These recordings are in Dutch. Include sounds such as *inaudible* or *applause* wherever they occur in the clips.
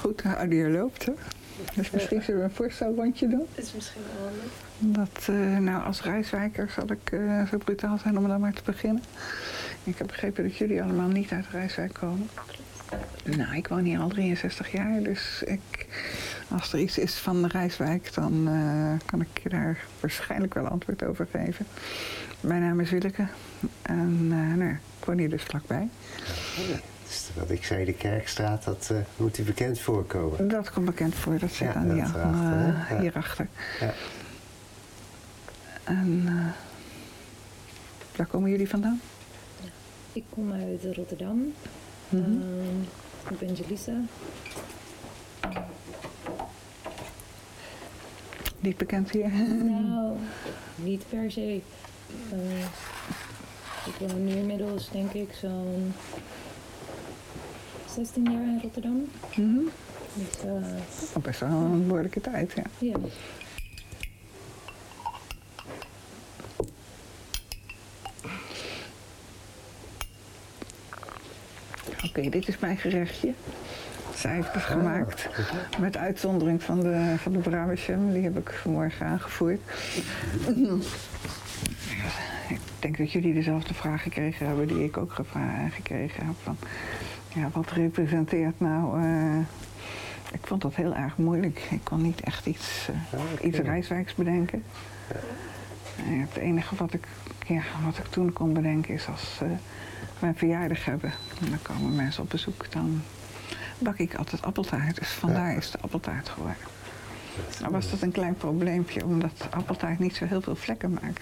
Goed, de audio loopt, hè? Dus misschien zullen we een voorstelrondje doen. Dat is misschien wel handig. Dat, eh, nou, als reiswijker zal ik eh, zo brutaal zijn om dan maar te beginnen. Ik heb begrepen dat jullie allemaal niet uit Rijswijk komen. Nou, ik woon hier al 63 jaar, dus ik, als er iets is van de Rijswijk, dan eh, kan ik je daar waarschijnlijk wel antwoord over geven. Mijn naam is Willeke en nou, ja, ik woon hier dus vlakbij. Dus wat ik zei, de Kerkstraat, dat uh, moet u bekend voorkomen. Dat komt bekend voor, dat zit Ja, aan die? Ja. hierachter. Ja. En eh, waar komen jullie vandaan? Ik kom uit Rotterdam. Mhm. Ehm, ik ben Jelisa. Niet bekend hier? Nou, niet per se. Eh, ik woon nu inmiddels denk ik zo'n 16 jaar in Rotterdam. Dus Oh, best wel een behoorlijke tijd, ja. ja, Oké, dit is mijn gerechtje. Cijfers gemaakt. Met uitzondering van de, van de Brabantjam. Die heb ik vanmorgen aangevoerd. Ik denk dat jullie dezelfde vraag gekregen hebben die ik ook gekregen heb. Van, ja, wat representeert nou... eh, ik vond dat heel erg moeilijk. Ik kon niet echt iets, eh, iets reiswijks bedenken. En het enige wat ik, ja, wat ik toen kon bedenken is als eh, we een verjaardag hebben. En dan komen mensen op bezoek. Dan bak ik altijd appeltaart. Dus vandaar is de appeltaart geworden. Nou was dat een klein probleempje, omdat appeltaart niet zo heel veel vlekken maakt.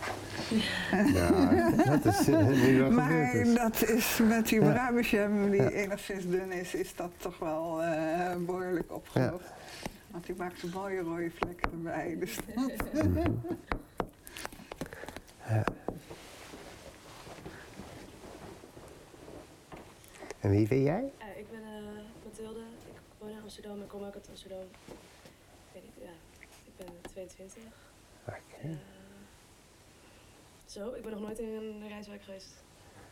Ja, dat is eh, nu wat Maar is. dat is met die Ja. Brabantjam, die Ja. enigszins dun is, is dat toch wel eh, behoorlijk opgelost. Want die maakt zo'n mooie rode vlekken erbij. Dus Mhm. Ja. En wie ben jij? Eh, ik ben eh Mathilde, ik woon in Amsterdam en kom ook uit Amsterdam. Ik weet niet, ja, ik ben 22. Oké. Eh, zo, ik ben nog nooit in een reiswijk geweest.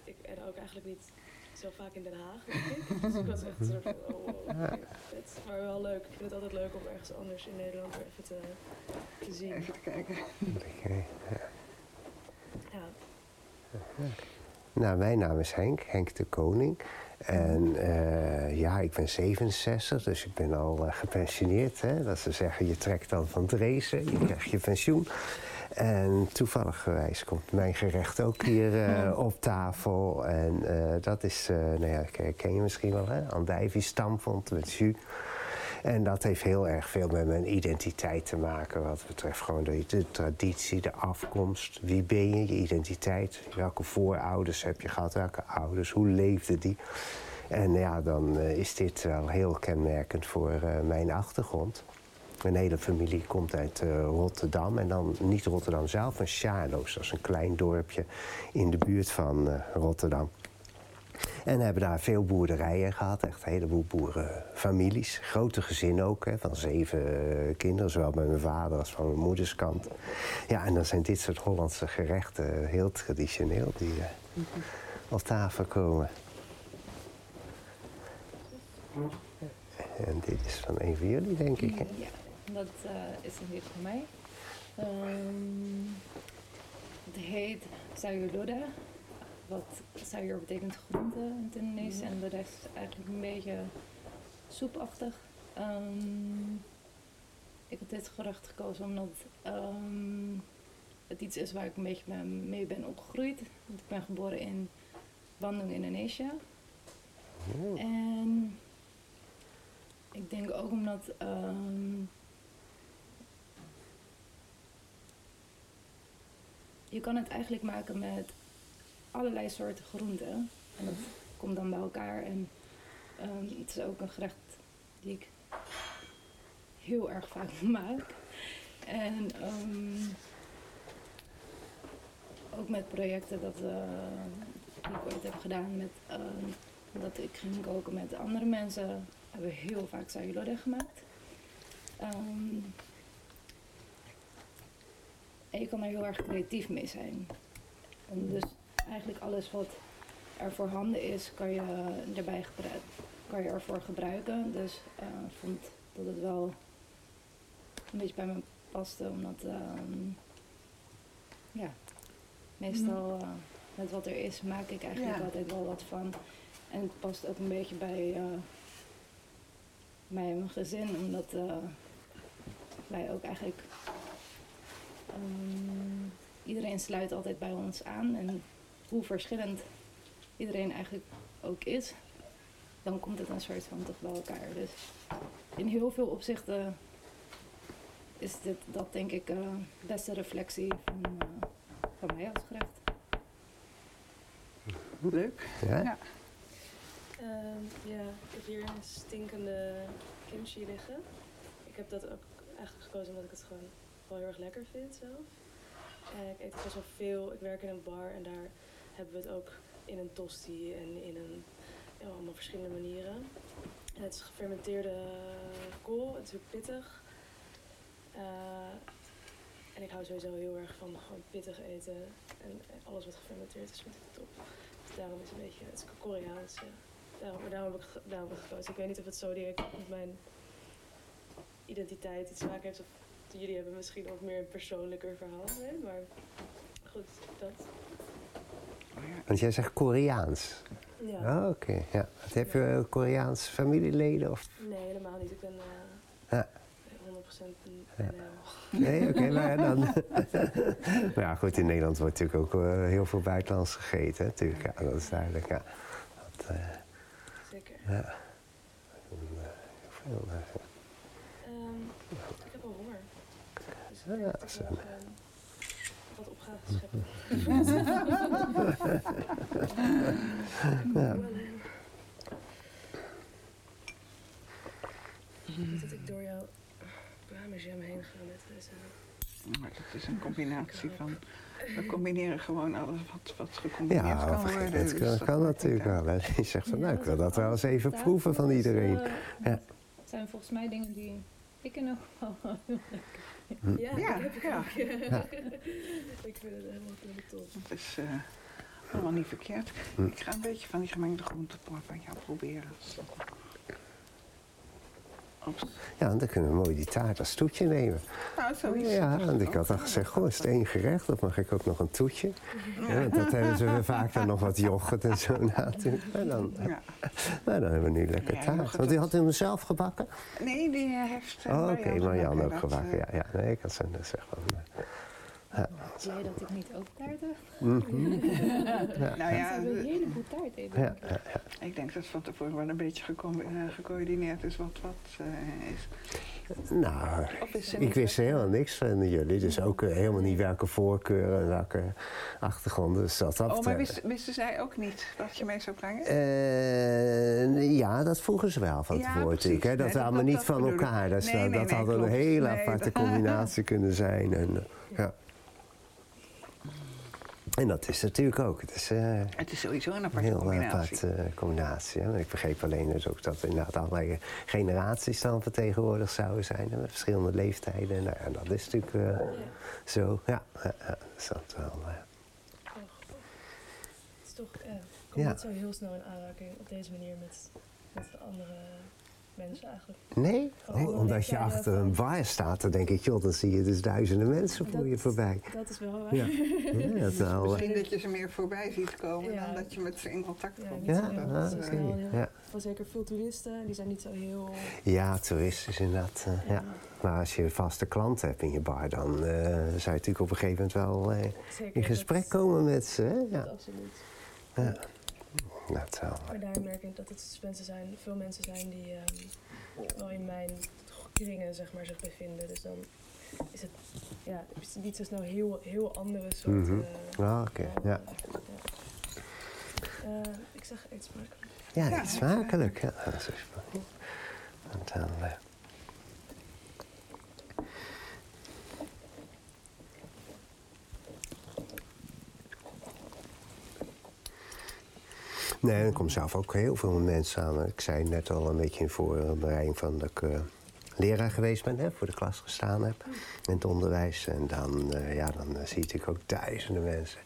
Ik, en ook eigenlijk niet zo vaak in Den Haag, denk ik. *laughs* Dus ik was echt een soort van, oh, oké, vet. Maar wel leuk. Ik vind het altijd leuk om ergens anders in Nederland weer even te, te zien. even te kijken. Oké. Ja, Nou, mijn naam is Henk, Henk de Koning. En eh, ja, ik ben 67, dus ik ben al eh, gepensioneerd. Hè? Dat ze zeggen, je trekt dan van het racen, je krijgt je pensioen. En toevallig komt mijn gerecht ook hier eh, op tafel. En dat is, nou ja, ken- ken je misschien wel, hè? Andijvie stamvond met jus. En dat heeft heel erg veel met mijn identiteit te maken. Wat betreft gewoon de, traditie, de afkomst. Wie ben je, je identiteit. Welke voorouders heb je gehad, welke ouders, hoe leefden die. En ja, dan eh, is dit wel heel kenmerkend voor eh, mijn achtergrond. Mijn hele familie komt uit eh, Rotterdam. En dan niet Rotterdam zelf, maar Charloes. Dat is een klein dorpje in de buurt van Rotterdam. En hebben daar veel boerderijen gehad, echt een heleboel boerenfamilies. Grote gezinnen ook, hè, van zeven kinderen, zowel bij mijn vader als van mijn moeders kant. Ja, en dan zijn dit soort Hollandse gerechten heel traditioneel die eh, op tafel komen. En dit is van een van jullie, denk ik. Hè? ja dat eh, is een hit van mij. Ehm, het heet sayur Wat sayur betekent groente in het Indonesisch. En de rest is eigenlijk een beetje soepachtig. Ehm, ik heb dit gerecht gekozen omdat ehm, het iets is waar ik een beetje mee- ben opgegroeid. Want ik ben geboren in Bandung, Indonesië. Oh, En ik denk ook omdat ehm, je kan het eigenlijk maken met allerlei soorten groenten. En dat komt dan bij elkaar. En ehm, het is ook een gerecht die ik heel erg vaak *laughs* maak. En ehm, ook met projecten dat, eh, ik ooit heb gedaan met ehm, dat ik ging koken met andere mensen, hebben we heel vaak sayur gemaakt. En je kan er heel erg creatief mee zijn. En dus eigenlijk alles wat er voorhanden is, kan je erbij gebruiken. Kan je ervoor gebruiken. Dus eh, ik vond dat het wel een beetje bij me paste, omdat ehm, ja, meestal uh, met wat er is maak ik eigenlijk Ja. altijd wel wat van. En het past ook een beetje bij eh, mij en mijn gezin, omdat eh, wij ook eigenlijk ehm, iedereen sluit altijd bij ons aan en hoe verschillend iedereen eigenlijk ook is, dan komt het een soort van toch bij elkaar. Dus in heel veel opzichten is dit dat denk ik eh, de beste reflectie van, eh, van mij als gerecht. Leuk. Ja? Ja. Ehm, ja, ik heb hier een stinkende kimchi liggen. Ik heb dat ook eigenlijk gekozen omdat ik het gewoon wel heel erg lekker vind zelf. En ik eet best wel veel. Ik werk in een bar en daar hebben we het ook in een tosti en in een, allemaal verschillende manieren. En het is gefermenteerde kool, het is ook pittig. Eh, en ik hou sowieso heel erg van gewoon pittig eten. En alles wat gefermenteerd is vind ik top. Dus daarom is het een beetje, het is Koreaans. Ja. Daarom, maar daarom heb, ik, daarom heb ik gekozen. Ik weet niet of het zo direct met mijn identiteit iets te maken heeft. Of jullie hebben misschien wat meer een persoonlijker verhaal mee. Maar goed, dat. Want jij zegt Koreaans. Ja. Oh, oké. Ja. Heb je eh, Koreaans familieleden? Of... Nee, helemaal niet. Ik ben eh Ja. 100% een Ja. Nee, oké, *laughs* maar dan. maar *laughs* ja, goed, in Nederland wordt natuurlijk ook eh, heel veel buitenlands gegeten, natuurlijk. Ja, dat is duidelijk. Ja. Dat, Zeker. ja. Eh, veel, eh, Ehm, ik heb wel honger. Dus Ja, ik. wel gewoon wat op ga scheppen. Ja. Dat ik door jouw parmesan heen ga met deze. Maar dat is een combinatie van. We combineren gewoon alles wat, wat gecombineerd Ja, kan worden. het dus dat kan natuurlijk wel. Hè. Je zegt van, nou, ik wil dat wel eens even proeven van iedereen. Ja. Het zijn volgens mij dingen die ik in ieder geval heel lekker Ja, Ja, dat heb ik ja. ook. Ja. *laughs* ik vind het helemaal top. Dat is eh, allemaal niet verkeerd. Hm. Ik ga een beetje van die gemengde groenteport van jou proberen. Ja, dan kunnen we mooi die taart als toetje nemen. Nou, zoiets. Ja, want ik had al gezegd, goh, is het één gerecht of mag ik ook nog een toetje? Ja, want dat hebben ze vaak dan nog wat yoghurt en zo natuurlijk. En dan, Ja. nou, dan hebben we nu lekker taart. Want u dat- had hem zelf gebakken? Nee, die heeft. eh, Oh, oké, Marjan Marianne ook gebakken. eh, Ja, ja, nee, ik had ze net zeggen. Eh, blij dat ik niet ook taart heb. mhm. *laughs* Nou ja, Ze hebben een de- heleboel taart eten. ja, ja, ja. ik denk dat van tevoren wel een beetje eh, gecoördineerd is wat wat eh, is. Nou, is ik wist helemaal niks van jullie. Dus ook eh, helemaal niet welke voorkeuren en welke achtergronden. Dus dat, dat, Oh, maar wist, wisten zij ook niet wat je mee zou brengen? Eh, ja, dat vroegen ze wel van Ja, tevoren precies. natuurlijk. Hè? Dat Nee, we dat- allemaal dat- niet dat van elkaar. Dat, Nee, dat, nee, dat nee, had een hele aparte dat- *laughs* combinatie kunnen zijn. En, ja. En dat is natuurlijk ook. Het is eh, Het is sowieso een aparte heel combinatie. aparte eh, combinatie. Hè? Ik begreep alleen dus ook dat er inderdaad allerlei generaties dan vertegenwoordigd zouden zijn. Met verschillende leeftijden. Nou, en dat is natuurlijk eh, Ja. zo. Ja, dus dat wel. eh. Oh, Het is toch, ja, ik kom Ja. niet zo heel snel in aanraking op deze manier met, met andere mensen eigenlijk. Nee? Van nee alle omdat je achter een van- bar staat, dan denk ik, joh, dan zie je dus duizenden mensen voor Dat- je voorbij. Dat is wel waar. Ja, *laughs* ja dat nou, eh, Misschien dat je ze meer voorbij ziet komen Ja. dan dat je met ze in contact komt. Ja, ah, zo oké. snel heel- Ja. Wel zeker veel toeristen, die zijn niet zo heel... ja, toeristisch inderdaad. eh, ja. ja, Maar als je vaste klanten hebt in je bar, dan eh, zou je natuurlijk op een gegeven moment wel eh, zeker, in gesprek dat- komen met ze. Hè? dat Ja, absoluut. ja. Dat. Maar daar merk ik dat het dus mensen zijn, veel mensen zijn die ehm, wel in mijn kringen zeg maar, zich bevinden. Dus dan is het ja, is niet zo snel heel, heel andere soort. Eh, Ah, oké, ja. Eh, ik zeg eet smakelijk. Ja, eet smakelijk. Ja, dat is wel- Want dan, Nee, er komen zelf ook heel veel mensen samen. Ik zei net al een beetje in voorbereiding van dat ik eh, leraar geweest ben, hè, voor de klas gestaan heb in het onderwijs. En dan, eh, ja, dan eh, zie natuurlijk ook duizenden mensen.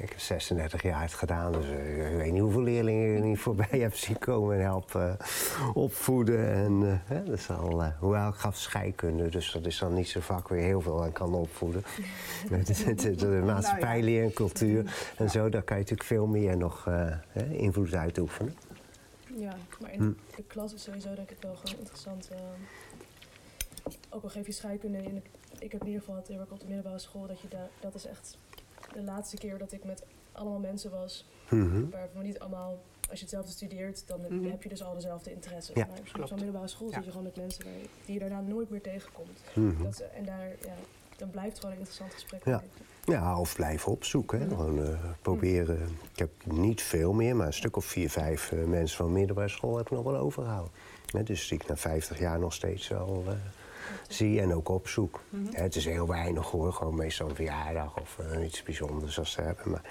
Ik heb 36 jaar het gedaan, dus eh, ik weet niet hoeveel leerlingen ik niet voorbij *laughs* heb zien komen en helpen eh, opvoeden. En, eh, hè, dat is al, eh, hoewel ik gaf scheikunde, dus dat is dan niet zo vak weer heel veel aan kan opvoeden. *laughs* De, de, de maatschappijleer en cultuur *laughs* en zo, daar kan je natuurlijk veel meer nog hè, invloed uitoefenen. Ja, maar in Hm. de klas is sowieso denk ik wel gewoon interessant. ook al geef je scheikunde in de, ik heb in ieder geval het heel erg op de middelbare school dat je daar, dat is echt de laatste keer dat ik met allemaal mensen was Mhm. waarvan niet allemaal, als je hetzelfde studeert, dan heb- Mhm. heb je dus al dezelfde interesses. Ja, maar op zo'n middelbare school Ja. zit je gewoon met mensen waar je- die je daarna nooit meer tegenkomt. Mhm. Dat, en daar, ja, dan blijft gewoon een interessant gesprek. Ja. Ja, of blijven opzoeken. Hè. Gewoon eh, proberen. Ik heb niet veel meer, maar een stuk of vier, vijf eh, mensen van middelbare school heb ik nog wel overgehouden. Hè, dus die ik na 50 jaar nog steeds wel eh, zie en ook opzoek. Hè, het is heel weinig hoor, gewoon meestal een verjaardag of eh, iets bijzonders als ze hebben. Maar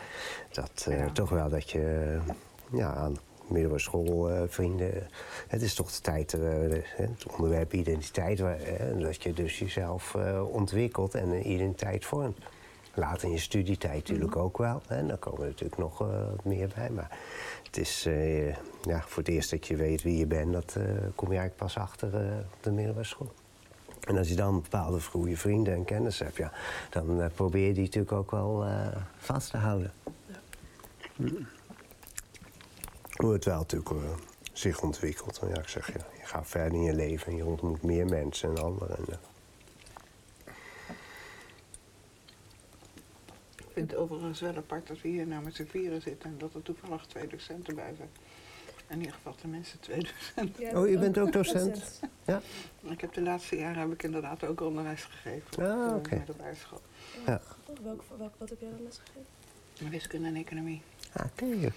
dat eh, Ja. toch wel dat je eh, ja, aan middelbare schoolvrienden. het is toch de tijd, eh, het onderwerp identiteit, dat je dus jezelf eh, ontwikkelt en een identiteit vormt. Later in je studietijd natuurlijk ook wel. Hè. Dan komen er natuurlijk nog eh, wat meer bij. Maar het is eh, ja, voor het eerst dat je weet wie je bent, dat eh, kom je eigenlijk pas achter eh, op de middelbare school. En als je dan bepaalde goede vrienden en kennis hebt, ja, dan eh, probeer je die natuurlijk ook wel eh, vast te houden. Mm. Hoe het wel natuurlijk eh, zich ontwikkelt. En ja, ik zeg, ja, je gaat verder in je leven en je ontmoet meer mensen en anderen. En, Ik vind het overigens wel apart dat we hier nou met z'n vieren zitten en dat er toevallig twee docenten bij zijn. In ieder geval tenminste twee docenten. Ja, Oh, je bent ook docent? Ja. Ik heb de laatste jaren heb ik inderdaad ook onderwijs gegeven op Ah, de oké. middelbare school. Ja. Welk, welk, wat heb jij dan lesgegeven? Wiskunde en economie. Oké. Ja,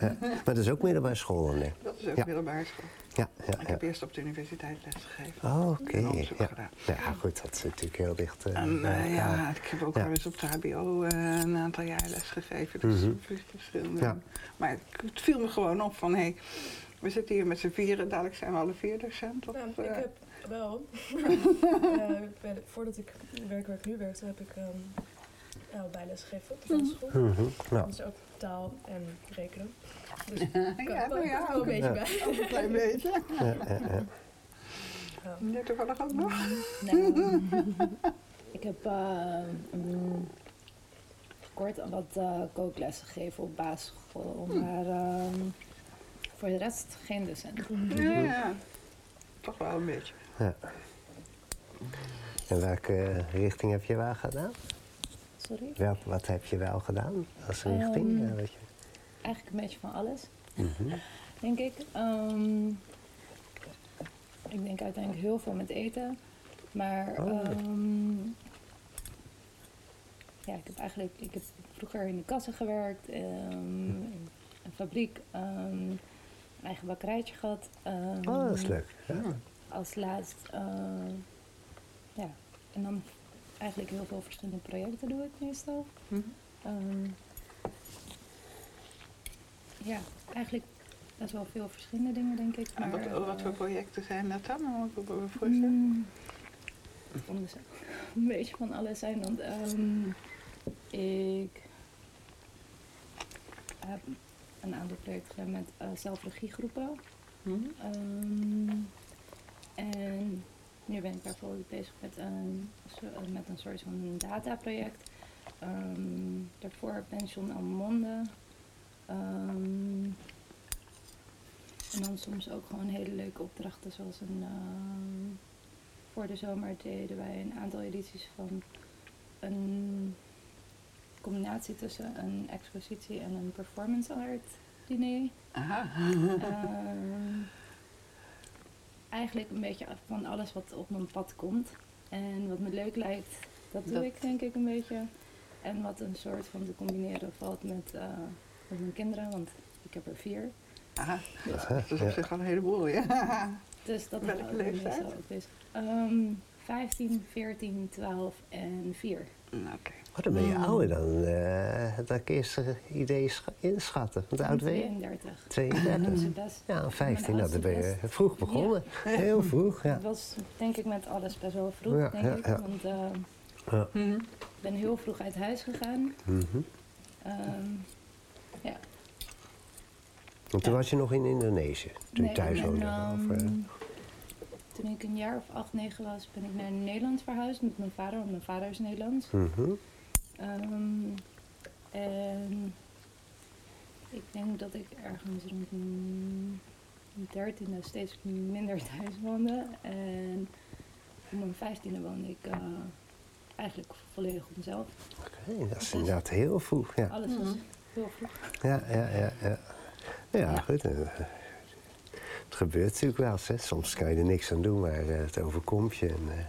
ja. Maar dat is ook middelbare school dan, nee? Dat is ook Ja. middelbare school. Ja, ja, Ik heb eerst op de universiteit lesgegeven. Oh, oké. Ja. gedaan. ja, goed, dat is natuurlijk heel dicht. En bij ja, ik heb ook Ja. wel eens op de HBO eh, een aantal jaar lesgegeven. Dus Mhm. verschillende. Ja. Maar het, viel me gewoon op van hé, hey, we zitten hier met z'n vieren, dadelijk zijn we alle vier docent. Of, Nou, ik heb wel. *laughs* Eh, ik ben- voordat ik werk waar ik nu werkte, heb ik ehm nou, bijles gegeven op de. Mhm, ja. Dus ook taal en rekenen. Dus *laughs* ja, kan nou wel, ja, wel een ook beetje Ja. bij. Ook een klein beetje. *laughs* Ja. Ja. Net toevallig ook nog. Nou, ik heb eh, mm, kort wat eh, kooklessen gegeven op basisschool, maar ehm, voor de rest geen docent. Ja, ja. Toch wel een beetje. Ja. En welke richting heb je wel gedaan? Sorry? Welk, wat heb je wel gedaan als richting? Ehm, Eh, weet je? Eigenlijk een beetje van alles, Mhm. denk ik. Ehm, ik denk uiteindelijk heel veel met eten, maar Oh. ehm, ja, ik heb eigenlijk ik heb vroeger in de kassen gewerkt, ehm, in een fabriek, een eigen bakkerijtje gehad. Oh, dat is leuk. Ja. als laatst, eh, ja, en dan eigenlijk heel veel verschillende projecten doe ik meestal. Hm. Ehm, ja, eigenlijk best wel veel verschillende dingen, denk ik. Maar, wat, wat voor eh, projecten zijn dat dan? Ik me voorstellen? mm, *laughs* een beetje van alles zijn, want ehm, ik heb een aantal projecten gedaan met eh zelfregiegroepen. Mhm. Ehm, en nu ben ik bijvoorbeeld bezig met een, met een soort van dataproject. Ehm daarvoor pension Almonde. Ehm en dan soms ook gewoon hele leuke opdrachten zoals een... ehm, voor de zomer deden wij een aantal edities van een combinatie tussen een expositie en een performance art diner. Aha. Ehm, eigenlijk een beetje af van alles wat op mijn pad komt. En wat me leuk lijkt, dat doe Dat- ik denk ik een beetje. En wat een soort van te combineren valt met, eh, met mijn kinderen, want ik heb er vier. Aha. Dus, *laughs* Dat is op ja. zich al een heleboel, ja. *laughs* dus dat Welke houdt me leeftijd? ook bezig. Ehm, 15, 14, 12 en 4. Nou, Oké. Oh, dan ben je Mm. ouder dan eh dat ik eerst eh, idee scha- inschatten. Want oud ben je? 32. 32. Dus het best. Ja, 15, Mijn nou, dan ben je vroeg begonnen. *laughs* Heel vroeg, ja. Het was denk ik met alles best wel vroeg, Ja, denk ja, ik. Want eh, Ja. Mhm. ik ben heel vroeg uit huis gegaan. Mhm. Ehm, ja. Want toen Ja. was je nog in Indonesië, toen je Nee, thuis woonde. ehm, of, eh, toen ik een jaar of acht, negen was, ben ik naar Nederland verhuisd met mijn vader, want mijn vader is Nederlands. mhm. Ehm, en ik denk dat ik ergens rond mijn dertiende steeds minder *laughs* thuis woonde. En op mijn vijftiende woonde ik eh, eigenlijk volledig op mezelf. Oké, dat is inderdaad heel vroeg. Ja, Alles was heel vroeg. ja, ja. ja, ja. Ja, Ja. goed. eh, Het gebeurt natuurlijk wel eens. Hè. Soms kan je er niks aan doen, maar eh, het overkomt je. En, eh,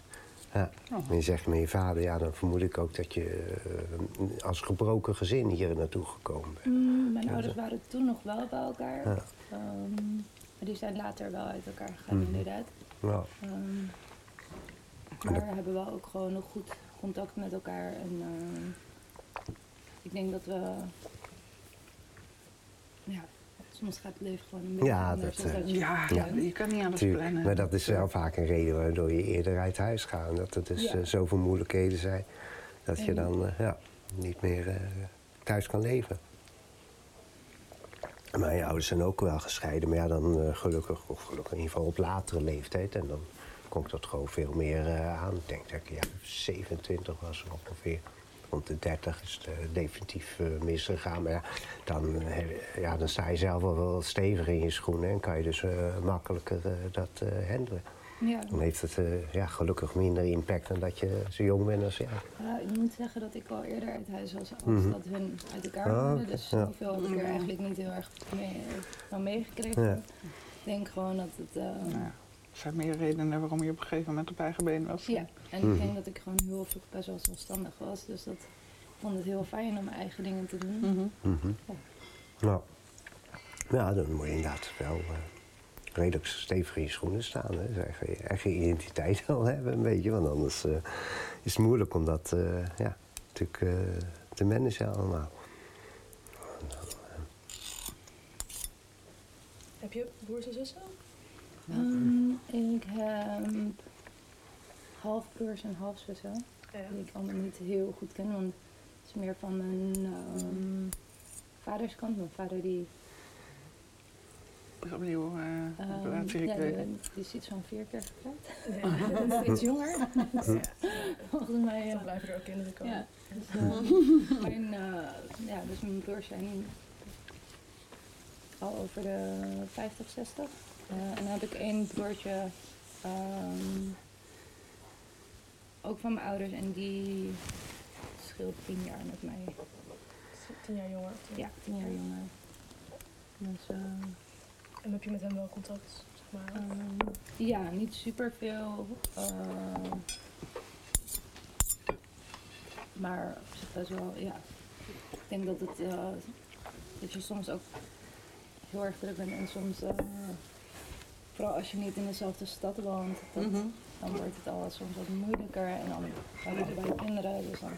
ja. Oh. En je zegt met je vader, ja, dan vermoed ik ook dat je eh, als gebroken gezin hier naartoe gekomen bent. Mm, mijn ouders waren toen nog wel bij elkaar. Ja. Ehm, maar die zijn later wel uit elkaar gegaan, Mhm. inderdaad. Ja. Ehm, maar hebben we ook gewoon nog goed contact met elkaar. En ehm, ik denk dat we. Ja, soms gaat het leven gewoon een beetje Ja, anders. dat, eh, Ja, Ja. je kan niet alles Tuurlijk, plannen. maar dat is wel vaak een reden waardoor je eerder uit huis gaat. Dat er dus Ja. eh, zoveel moeilijkheden zijn dat je dan eh, ja, niet meer eh, thuis kan leven. Mijn ouders zijn ook wel gescheiden, maar ja, dan gelukkig, of gelukkig in ieder geval op latere leeftijd. En dan komt dat gewoon veel meer aan. Ik denk dat ik ja, 27 was ongeveer. Rond de 30 is het eh, definitief eh, misgegaan. Maar ja dan, eh, ja, dan sta je zelf wel wat steviger in je schoenen en kan je dus makkelijker dat eh handelen. Ja, Dan heeft het eh, ja, gelukkig minder impact dan dat je zo jong bent als jij. ja, ik moet zeggen dat ik al eerder uit huis was als Mhm. dat hun uit elkaar waren. oké, Dus ja. zoveel heb ik er eigenlijk niet heel erg mee, van meegekregen. Ja. Ik denk gewoon dat het. ja, er zijn meer redenen waarom je op een gegeven moment op eigen been was. Ja, en Mhm. ik denk dat ik gewoon heel vroeg best wel zelfstandig was. Dus dat ik vond het heel fijn om mijn eigen dingen te doen. Mhm. Mhm. Nou, ja, dan moet je inderdaad wel eh, redelijk stevig in je schoenen staan. Hè. Dus eigen, je eigen identiteit wel hebben een beetje, want anders eh, is het moeilijk om dat eh, ja, natuurlijk eh, te managen allemaal. Heb je broers en zussen? Ehm, ik heb half broers en half zussen. Ja. Die ik allemaal niet heel goed ken, want het is meer van mijn ehm vaderskant. Mijn vader die, Dus opnieuw eh ehm, een relatie ja, die, die is iets van vier keer getrouwd. Ja. Ik ben steeds jonger. Volgens mij, Dan ja. blijven er ook kinderen komen. Ja, dus, eh, mijn, eh, ja, dus mijn broers zijn al over de 50, 60. Eh, en dan heb ik één broertje, ehm, ook van mijn ouders, en die scheelt tien jaar met mij. Tien jaar jonger. Ja, tien jaar jonger. Dus, eh, En heb je met hem wel contact? Zeg maar. Ehm, ja, niet superveel. eh, maar op zich best wel, ja. Ik denk dat, het, eh, dat je soms ook heel erg druk bent en soms, eh, vooral als je niet in dezelfde stad woont, dat, Mhm. dan wordt het al soms wat moeilijker. En dan we bij kinderen, dus dan.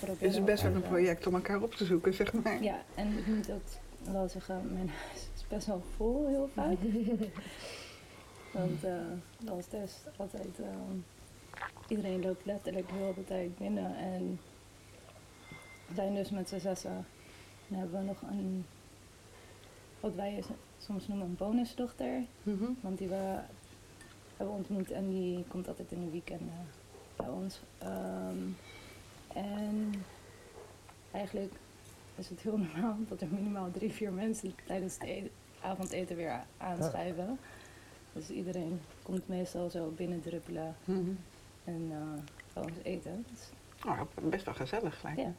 Proberen Het is best wel een project om elkaar op te zoeken, zeg maar. ja, en ik moet ook wel zeggen, mijn *laughs* huis is best wel vol heel vaak. *laughs* Want eh dat was dus altijd, eh, iedereen loopt letterlijk heel de tijd binnen. En we zijn dus met z'n zessen. Dan hebben we nog een, wat wij soms noemen een bonusdochter. Mhm. Want die we hebben ontmoet en die komt altijd in de weekenden bij ons. Ehm, en eigenlijk is het heel *laughs* normaal dat er minimaal drie, vier mensen tijdens het eten- avondeten weer aanschuiven. Dus iedereen komt meestal zo binnendruppelen Mhm. en eh bij ons eten. Dus, Oh, best wel gezellig gelijk. ja.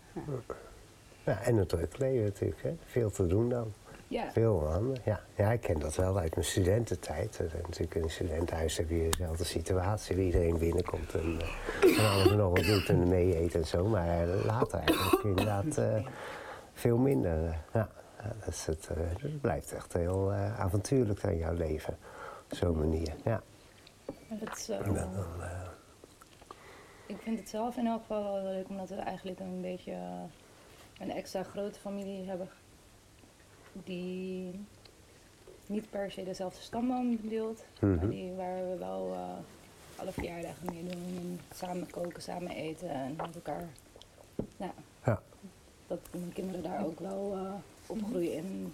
Ja, en het druk leven natuurlijk, hè. veel te doen dan. Ja. Veel handen, ja. Ja, ik ken dat wel uit mijn studententijd. Natuurlijk in een studentenhuis heb je dezelfde situatie. waar Iedereen binnenkomt en van alles en nog wat doet en mee eet en zo. Maar eh, later eigenlijk inderdaad eh, veel minder. ja, dat, is het, het blijft echt heel avontuurlijk aan jouw leven. Op zo'n manier, ja. Dat is, dan, Ik vind het zelf in elk geval wel leuk, omdat we eigenlijk een beetje een extra grote familie hebben. Die niet per se dezelfde stamboom deelt, maar mhm. die, waar we wel eh, alle verjaardagen mee doen. En samen koken, samen eten en met elkaar. Ja, Ja. dat mijn kinderen daar ook wel eh, opgroeien in,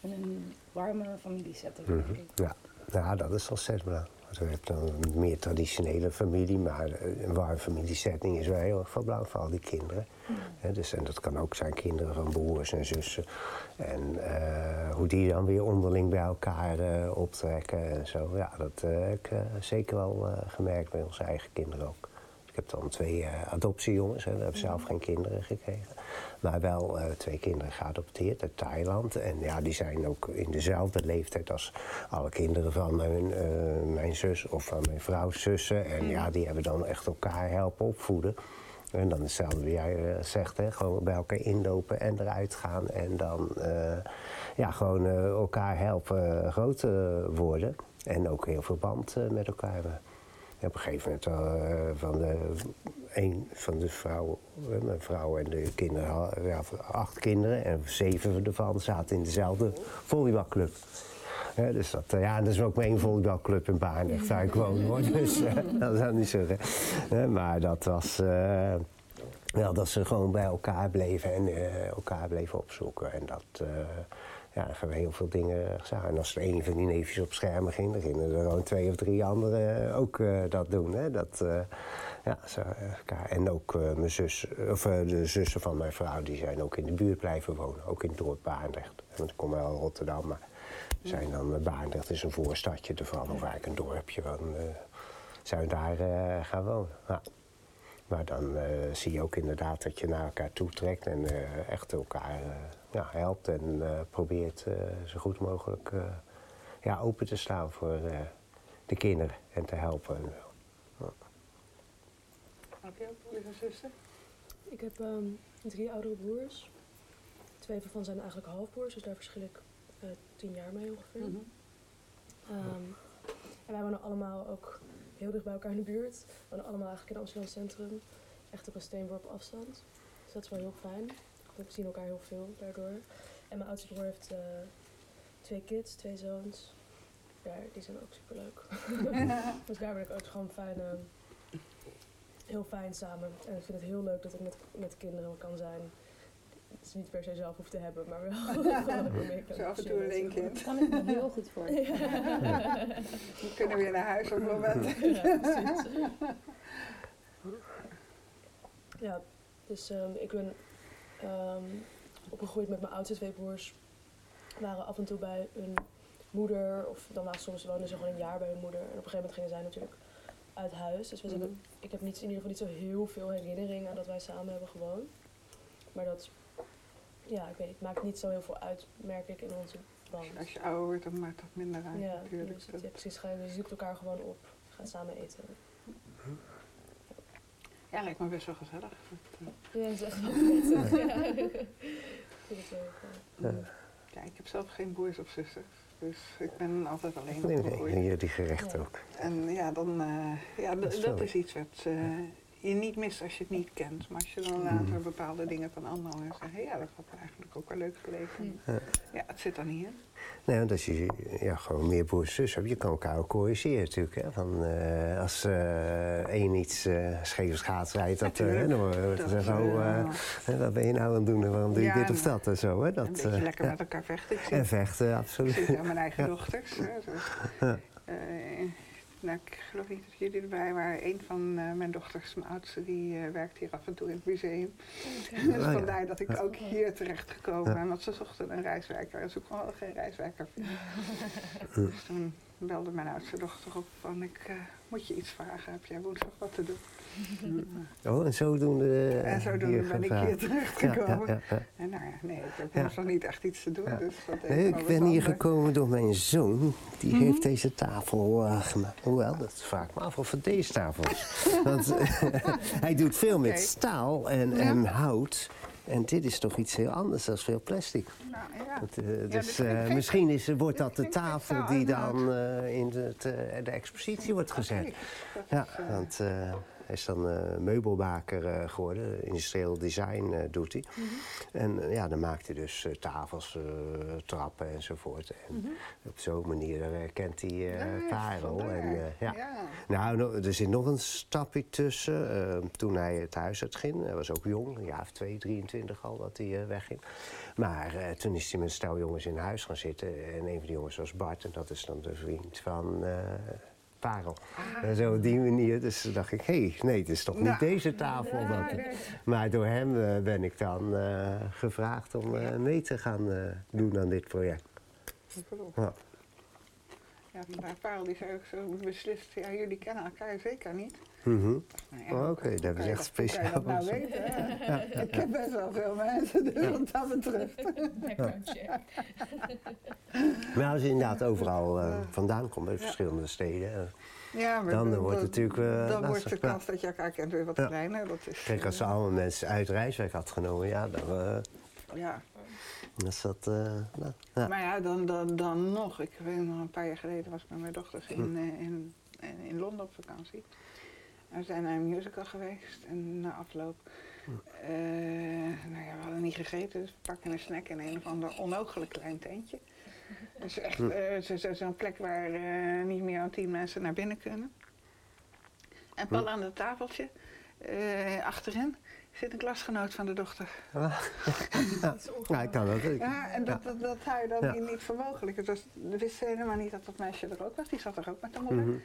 in een warme familiesetting, denk Mhm. Ja. ja, dat is ontzettend belangrijk. We hebben dan een meer traditionele familie, maar een warme familiesetting is wel heel erg van belang voor al die kinderen. Hè, dus, en dat kan ook zijn kinderen van broers en zussen. En eh, hoe die dan weer onderling bij elkaar eh, optrekken en zo. Ja, dat eh, heb ik zeker wel gemerkt bij onze eigen kinderen ook. Dan twee eh, adoptiejongens, hè, daar heb zelf geen kinderen gekregen. Maar wel eh, twee kinderen geadopteerd uit Thailand. En ja, die zijn ook in dezelfde leeftijd als alle kinderen van mijn, eh, mijn zus of van mijn vrouw's zussen. En ja, die hebben dan echt elkaar helpen opvoeden. En dan hetzelfde wie jij zegt, hè, gewoon bij elkaar inlopen en eruit gaan. En dan ja, gewoon elkaar helpen groot worden. En ook heel veel band met elkaar hebben. En op een gegeven moment eh, van de, een van de vrouwen, eh, mijn vrouw en de kinderen, ja, acht kinderen en zeven ervan zaten in dezelfde volleybalclub. Ja, dus dat, eh, ja, dat is ook één volleybalclub in Baarnecht waar ik woon hoor. *laughs* Dus eh, dat zou ik niet zeggen. Eh, maar dat was eh, wel dat ze gewoon bij elkaar bleven en eh, elkaar bleven opzoeken. En dat, eh, ja, dan hebben we heel veel dingen gedaan. En als er een van die neefjes op schermen ging, dan gingen er gewoon twee of drie anderen ook eh, dat doen. Hè? Dat, eh, ja, zo, eh. En ook eh, mijn zus, of, eh, de zussen van mijn vrouw, die zijn ook in de buurt blijven wonen. Ook in het dorp Baarndrecht. Want ik kom wel Rotterdam, maar zijn dan, eh, Baarndrecht is een voorstadje ervan, of eigenlijk een dorpje. Van, eh, zijn daar eh, gaan wonen. Ja. Maar dan eh, zie je ook inderdaad dat je naar elkaar toe trekt en eh, echt elkaar eh, ja, helpt en eh, probeert eh, zo goed mogelijk eh, ja, open te staan voor eh, de kinderen en te helpen. Heb je ook broers en zussen? Ik heb ehm, drie oudere broers. Twee van zijn eigenlijk halfbroers, dus daar verschil ik eh, tien jaar mee ongeveer. Mhm. Ehm, en wij wonen allemaal ook heel dicht bij elkaar in de buurt. We wonen allemaal eigenlijk in Amsterdam Centrum. Echt op een steenworp afstand. Dus dat is wel heel fijn. We zien elkaar heel veel daardoor. En mijn oudste broer heeft eh, twee kids, twee zoons. Ja, die zijn ook superleuk. *laughs* dus daar ben ik ook gewoon fijn, ehm, heel fijn samen. En ik vind het heel leuk dat ik met, met kinderen kan zijn. Het is niet per se zelf hoef te hebben, maar wel *laughs* gewoon mee *laughs* kan Zo af en toe alleen kind. Dat kan ik me heel goed voor. We kunnen weer naar huis op het moment. ja, precies. Ja, dus ehm, ik ben ehm, opgegroeid met mijn oudste twee broers. We waren af en toe bij hun moeder, of dan waren soms woonden ze gewoon een jaar bij hun moeder. En op een gegeven moment gingen zij natuurlijk uit huis. Dus we zijn, Mhm. ik heb niet, in ieder geval niet zo heel veel herinneringen aan dat wij samen hebben gewoond. Maar dat, ja, ik weet niet, het maakt niet zo heel veel uit, merk ik, in onze band. Als je ouder wordt, dan maakt dat minder uit Ja, natuurlijk. dus ja, precies. Je zoekt elkaar gewoon op, gaat samen eten. Ja, lijkt me best wel gezellig. Ja, dat is echt wel prettig. *laughs* Ja. Ik. Ja, heb zelf geen broers of zusters. Dus ik ben altijd alleen Nee, nee, die gerechten Ja. ook. En ja, dan, eh, ja Dat is dat zo. is iets wat eh, je niet mist als je het niet kent. Maar als je dan later bepaalde dingen van anderen hoort zeggen, ja, dat had me eigenlijk ook wel leuk geleken. Ja. Ja, het zit dan niet in. Nee, want als je ja, gewoon meer broers en zussen hebt, je kan elkaar ook corrigeren natuurlijk. Hè? Van, eh, als eh één iets eh scheef gaat rijdt, dat, Natuurlijk. dan Dat, zeggen, zo, wat ben je nou aan het doen en waarom doe je Ja, dit of dat en zo. Hè? Dat, een beetje lekker ja. met elkaar vechten. Ik zie, En vechten, ik absoluut. zie het aan mijn eigen Ja. dochters. Hè, dus, Ja. Nou, ik geloof niet dat jullie erbij waren. Een van eh, mijn dochters, mijn oudste, die eh, werkt hier af en toe in het museum. Dus Oh, ja. vandaar dat ik ook hier terecht gekomen Ja. ben. Want ze zochten een reiswerker en ze kon wel geen reiswerker vinden. *laughs* Dus toen belde mijn oudste dochter op van ik eh, moet je iets vragen. Heb jij woensdag wat te doen? *laughs* Oh, en zodoende eh, en zodoende hier ben ik hier terecht Ja. En nou ja, nee, ik heb Ja. woensdag niet echt iets te doen. Dus dat Nee, ik ben hier gekomen door mijn zoon. Die Mhm. heeft deze tafel eh, gemaakt. Hoewel, dat ik me af of het deze tafel is. *laughs* Want eh, *laughs* hij doet veel met staal en, en hout. En dit is toch iets heel anders dan veel plastic. Nou, ja. Eh, dus eh, misschien is, wordt dit dat de tafel staal die dan eh, in de, expositie wordt gezet. Ja, eh, want eh, Hij is dan eh, meubelmaker eh, geworden. Industrieel design eh, doet hij. En eh, ja, dan maakt hij dus tafels, trappen enzovoort. En op zo'n manier kent hij Ja, Parel. vandaar. En, ja. Ja. Nou, no- er zit nog een stapje tussen. Toen hij het huis uitging, hij was ook jong, een jaar of twee, 23 al dat hij wegging. Maar toen is hij met een stel jongens in huis gaan zitten. En een van die jongens was Bart, en dat is dan de vriend van Parel. En zo op die manier, dus toen dacht ik, hé, hey, nee, het is toch niet Nou. deze tafel. Ja, dat- nee. Maar door hem eh, ben ik dan eh, gevraagd om eh, mee te gaan eh, doen aan dit project. Ja. Ja, maar Parel die zei ook zo beslist, ja, jullie kennen elkaar zeker niet. Mhm. Nou ja, Oh, Oké, dat hoe echt speciaal. dat nou weten? hè? *laughs* *laughs* Ik heb best wel veel mensen, dus wat dat betreft. *laughs* Maar als je inderdaad overal eh, vandaan komt, uit verschillende steden. eh, Ja, maar Dan dat- wordt het natuurlijk, eh, Dan wordt de ja. kans dat je elkaar kent weer wat Ja. kleiner. Dat is, Kijk, als ze allemaal mensen uit Rijswijk had genomen, ja, dan eh ja. Is dat... eh, nou, ja. Maar ja, dan, dan, dan nog. Ik weet nog, een paar jaar geleden was ik met mijn dochters in, eh, in, in, in Londen op vakantie. En we zijn naar een musical geweest en na afloop. eh, nou ja, we hadden niet gegeten, dus we pakken een snack in een of ander onogelijk klein tentje. Dus echt zo- zo- zo'n plek waar niet meer dan tien mensen naar binnen kunnen. En pal aan het tafeltje, achterin, zit een klasgenoot van de dochter. Ja, *laughs* ik kan dat ook. Ja, en dat, dat, dat zou je dan Ja. niet, vermogelijk. Het was, we wisten helemaal niet dat dat meisje er ook was. Die zat er ook met de moeder. Mhm.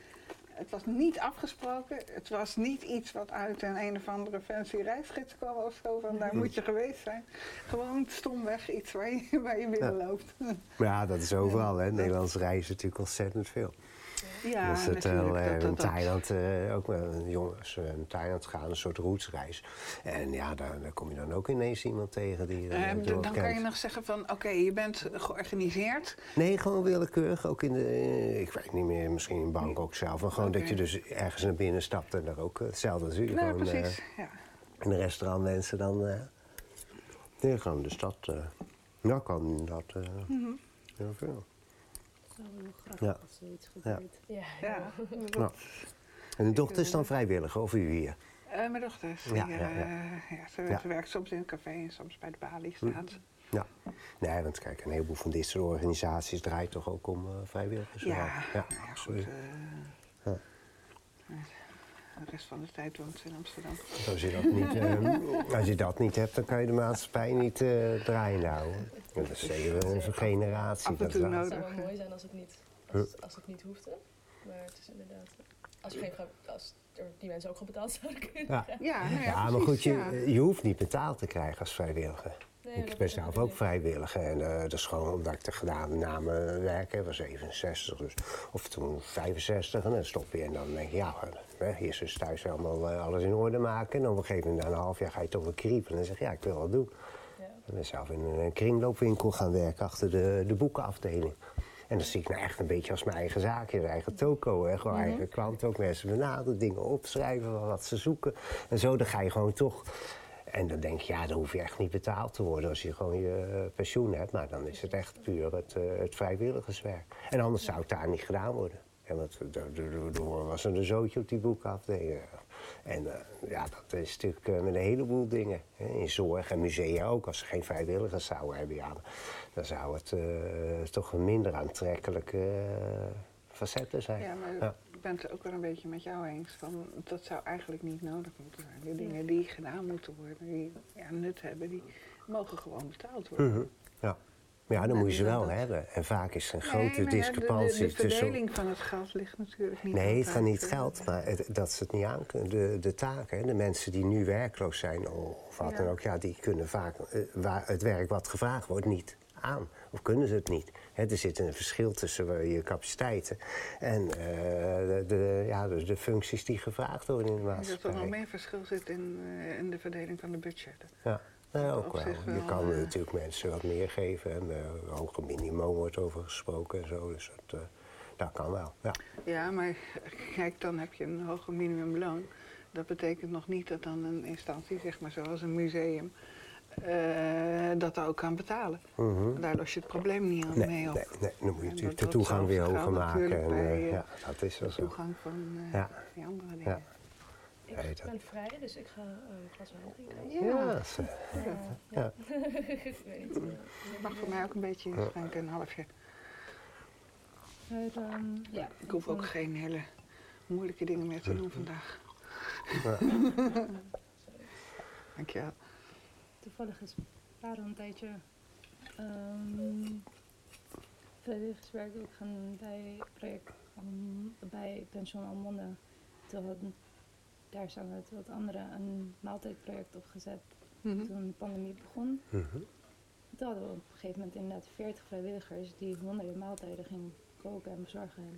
Het was niet afgesproken. Het was niet iets wat uit een een of andere fancy reisgids kwam of zo. Van daar moet je geweest zijn. Gewoon stomweg iets waar je, waar je binnenloopt. Maar ja, dat is overal, hè. Nederlands reizen natuurlijk ontzettend veel. Ja, dat is het wel eh, dat- in dat- dat- Thailand, eh, ook een jongens eh, in Thailand gaan, een soort rootsreis. En ja, daar, daar kom je dan ook ineens iemand tegen die Eh, d- dan kan je nog zeggen van, oké, je bent georganiseerd. Nee, gewoon willekeurig. Ook in de, eh, ik weet niet meer, misschien in Bangkok zelf. Maar gewoon dat je dus ergens naar binnen stapt en daar ook eh, hetzelfde zie je Nou, gewoon, eh, precies. Ja. in een restaurant mensen dan... eh nee, gewoon de stad. eh ja, kan dat eh Mhm. heel veel. Zo heel grappig Ja. als zoiets gebeurt. Ja. Ja. Ja. En de dochter is dan vrijwilliger, of u hier? Eh, mijn dochter, die, Ja, ja, ja. eh, ja, ze, werkt soms in een café en soms bij de balie staat. ze. Ja. Nee, want kijk, een heleboel van dit soort organisaties draait toch ook om eh, vrijwilligers. Ja, ja, nou ja, goed. absoluut. Ja. De rest van de tijd woont ze in Amsterdam. Als je, dat niet, eh, *laughs* als je dat niet hebt, dan kan je de maatschappij niet eh draaiende houden. En dat is zeker wel onze generatie. Af en dat toe nodig. Het zou wel mooi zijn als het niet, als, als het niet hoefde. Maar het is inderdaad... Als, geen, als er die mensen ook gewoon betaald zouden kunnen Ja. krijgen. Ja, nou ja, Ja, maar goed, je, ja. je hoeft niet betaald te krijgen als vrijwilliger. Nee, ik ben zelf ook vrijwilliger en eh, dat is gewoon omdat ik de gedane namen werk. Ik was 67, dus, of toen 65 en dan stop je. En dan denk je, ja, eh, eerst eens thuis allemaal eh, alles in orde maken. En op een gegeven moment, na een half jaar, ga je toch wel kriepen. En dan zeg je, ja, ik wil wat doen. Ja. Ik ben zelf in een kringloopwinkel gaan werken achter de, de boekenafdeling. En dat zie ik nou echt een beetje als mijn eigen zaakje, mijn eigen toko. Hè. Gewoon eigen klant ook mensen benaderen, dingen opschrijven, wat ze zoeken. En zo, dan ga je gewoon toch... En dan denk je, ja, dan hoef je echt niet betaald te worden als je gewoon je eh, pensioen hebt. Maar dan is het echt puur het, eh, het vrijwilligerswerk. En anders zou het daar niet gedaan worden. En want daardoor was er een zootje op die boekafdeling. En eh, ja, dat is natuurlijk met een heleboel dingen. Hè. In zorg en musea ook. Als ze geen vrijwilligers zouden hebben, ja, dan zou het toch een minder aantrekkelijke facetten zijn. Ja, maar Ja. Ik ben het ook wel een beetje met jou eens. Van, dat zou eigenlijk niet nodig moeten zijn. Die dingen die gedaan moeten worden, die ja, nut hebben, die mogen gewoon betaald worden. Mhm. ja. Maar ja, dan En moet je ze wel dat- hebben. En vaak is er een grote discrepantie de, de, de tussen... verdeling van het geld ligt natuurlijk niet Nee, het gaat niet geld, maar het- dat ze het niet aan kunnen. De, de taken, de mensen die nu werkloos zijn of wat Ja. dan ook, ja, die kunnen vaak eh, waar het werk wat gevraagd wordt niet aan. Of kunnen ze het niet. Er zit een verschil tussen eh, je capaciteiten en eh, de, de, ja, dus de functies die gevraagd worden in de Ik denk dat er nog maatschappij. meer verschil zit in, eh, in de verdeling van de budgetten. Ja, nou, ook wel. Je kan natuurlijk mensen wat meer geven. En uh, hoger minimum wordt over gesproken en zo. Dus dat, dat kan wel. Ja. Ja, maar kijk, dan heb je een hoger minimumloon. Dat betekent nog niet dat dan een instantie, zeg maar zoals een museum, eh, dat ook kan betalen. Mhm. Daar los je het probleem niet aan Nee, mee nee, op. nee, dan moet je natuurlijk de toegang weer hoger maken. En, bij, eh, eh, ja, dat is wel De zo. toegang van eh, Ja. die andere dingen. Ja. Ik Nee, ben vrij, dus ik ga eh, een glas wijn drinken. Ja, Eh, Ja. *laughs* ik weet niet. je mag voor mij ook een beetje Ja. schenken, een halfje. Ehm, ja, Ik hoef ook geen hele moeilijke dingen meer te doen vandaag. Ja. *laughs* Dankjewel. Toevallig is Paro een tijdje ehm vrijwilligerswerk ook gaan doen bij project um, bij Pension Almonde. Toen hadden, daar zijn we wat anderen een maaltijdproject opgezet Mhm. toen de pandemie begon. mhm. Toen hadden we op een gegeven moment inderdaad 40 vrijwilligers die honderden maaltijden gingen koken en bezorgen. En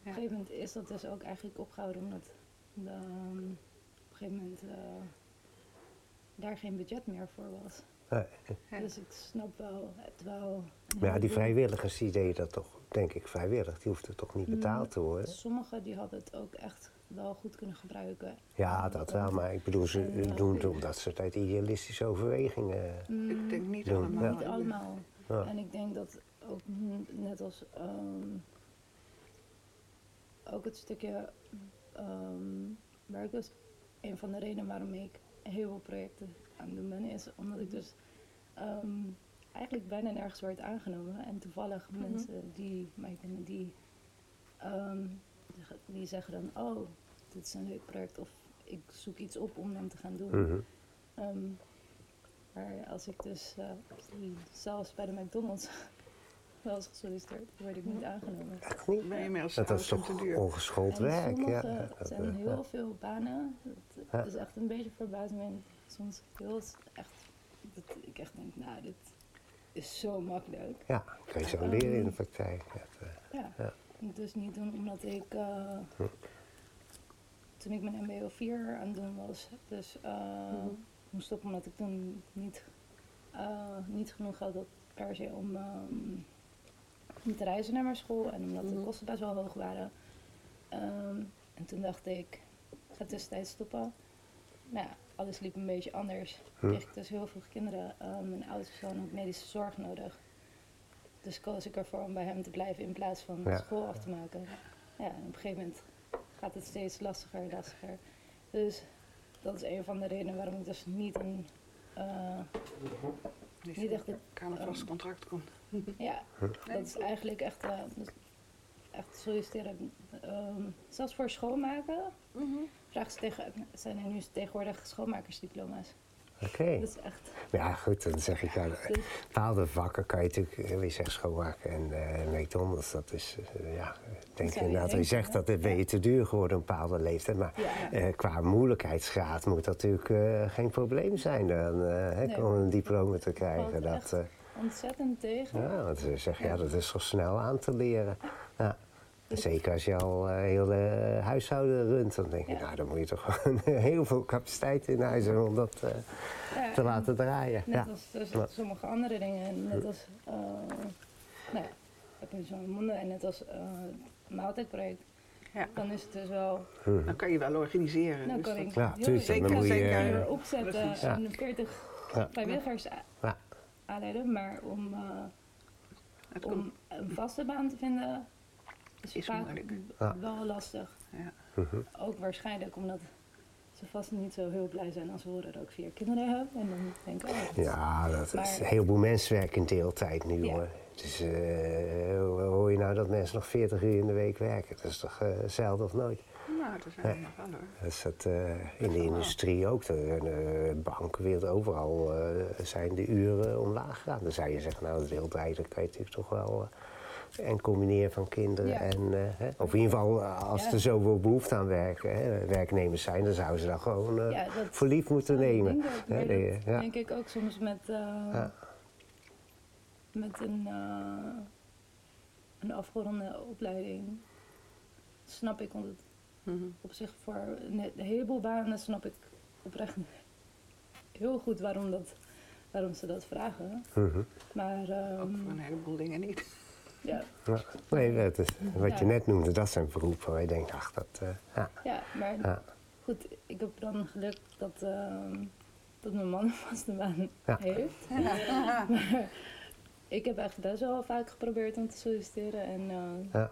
Op een gegeven moment is dat dus ook eigenlijk opgehouden omdat de, ehm, op een gegeven moment eh, daar geen budget meer voor was. Nee. Dus ik snap wel, terwijl... een Maar ja, die vrijwilligers die deden dat toch, denk ik, vrijwillig. Die hoefden toch niet betaald te worden? Sommigen die hadden het ook echt wel goed kunnen gebruiken. Ja, dat wel, maar ik bedoel, ze En, eh, doen het omdat ze het uit idealistische overwegingen... Mm, Ik denk niet Ja. allemaal. Niet allemaal. Ja. En ik denk dat ook mm, net als ehm, ook het stukje ehm werk dus een van de redenen waarom ik heel veel projecten aan het doen ben, is omdat ik dus ehm, eigenlijk bijna nergens werd aangenomen. En toevallig Mhm. mensen die mij kennen, die, ehm, die zeggen dan, oh, dit is een leuk project of ik zoek iets op om dan te gaan doen. Mhm. Ehm, maar als ik dus eh, zelfs bij de McDonald's wel eens gesolliciteerd, word ik niet aangenomen. Je inmiddels Dat is toch ongeschoold En werk, ja. sommige, Ja, dat, zijn heel ja. veel banen. Het Ja. is echt een beetje verbazing. Soms heel echt, dat ik echt denk, nou, dit is zo makkelijk. Ja, kan je zo Ehm, leren in de praktijk. Dat, eh, Ja. Ja. Ik dus niet doen omdat ik, eh, Hm. toen ik mijn MBO 4 aan het doen was, dus eh, Mhm. moest stoppen omdat ik toen niet, eh, niet genoeg had per se om, ehm, om te reizen naar mijn school en omdat de Mhm. kosten best wel hoog waren. Ehm, en toen dacht ik, ik ga tussentijds stoppen. Nou ja, alles liep een beetje anders. Kreeg ik dus heel veel kinderen. Ehm, mijn oudste zoon had medische zorg nodig. Dus koos ik ervoor om bij hem te blijven in plaats van Ja. school af te maken. Ja, en op een gegeven moment gaat het steeds lastiger en lastiger. Dus dat is een van de redenen waarom ik dus niet een, eh, niet echt een vast contract komt. *laughs* ja, dat is eigenlijk echt, dus echt solliciteren. Ehm, zelfs voor schoonmaken vragen ze tegen, zijn er nu tegenwoordig schoonmakersdiploma's. Oké. Dat is echt, Ja, goed, dan zeg ik, ja, bepaalde vakken kan je natuurlijk, eh, wie zegt schoonmaken en eh McDonald's, dat is, eh, ja, ik denk je inderdaad, je zegt, dat het ben je te duur geworden op een bepaalde leeftijd. Maar ja. qua moeilijkheidsgraad moet dat natuurlijk geen probleem zijn dan, Nee. om een diploma te krijgen. Dat, echt ontzettend tegen. ja, want ze zeggen, ja, dat is toch snel aan te leren. *laughs* Ja. Zeker als je al eh, heel de huishouden runt, dan denk je, Ja. nou, dan moet je toch gewoon *laughs* heel veel capaciteit in huis hebben om dat eh, Ja, te en laten draaien. Net Ja. als dus Ja. sommige andere dingen. Net als, eh nou ja, heb je zo'n monden en net als eh maaltijdproject. Ja. Dan is het dus wel, Mhm. Dan kan je wel organiseren. nou dus kan dat- ik Ja, heel tuurlijk, zeker dan moet je, opzetten en 40 Ja. vrijwilligers aanleiden. Maar om, eh, om een vaste baan te vinden is, Is vaak moeilijk. Wel lastig. Ja. Mhm. Ook waarschijnlijk omdat ze vast niet zo heel blij zijn als ze horen dat ik vier kinderen heb. En dan denk ik, oh, dat- Ja, dat is, een heleboel mensen werken in deeltijd nu Ja. hoor. Dus eh, hoe hoor je nou dat mensen nog 40 uur in de week werken? Dat is toch eh, zelden of nooit? Nou, dat zijn er nog wel hoor. Dat is dat, eh, in de industrie ook. De, de banken, wereld overal eh, zijn de uren omlaag gegaan. Dan zou je zeggen, nou, de deeltijd dat kan je natuurlijk toch wel... en combineren van kinderen Ja. en... eh, hè, of in ieder geval, eh, als Ja. er zoveel behoefte aan werken, hè, werknemers zijn... dan zouden ze dat gewoon eh, Ja, dat voor lief moeten ik nemen. denken. Hè, Maar de- dat ja. denk ik ook soms met, eh, Ja. met een, eh, een afgeronde opleiding. Snap ik, want het Mhm. op zich voor een, he- een heleboel banen snap ik oprecht *laughs* heel goed waarom, dat, waarom ze dat vragen. Mhm. Maar Ook ehm, voor een heleboel dingen niet. Ja, Ja. Nee, dat is, wat je net noemde, dat zijn beroepen waar je denkt, ach, dat... eh, ja, ja, maar ja. goed, ik heb dan geluk dat, ehm, dat mijn man *laughs* een vaste baan Ja. heeft. *laughs* Maar ik heb echt best wel vaak geprobeerd om te solliciteren. En eh, Ja.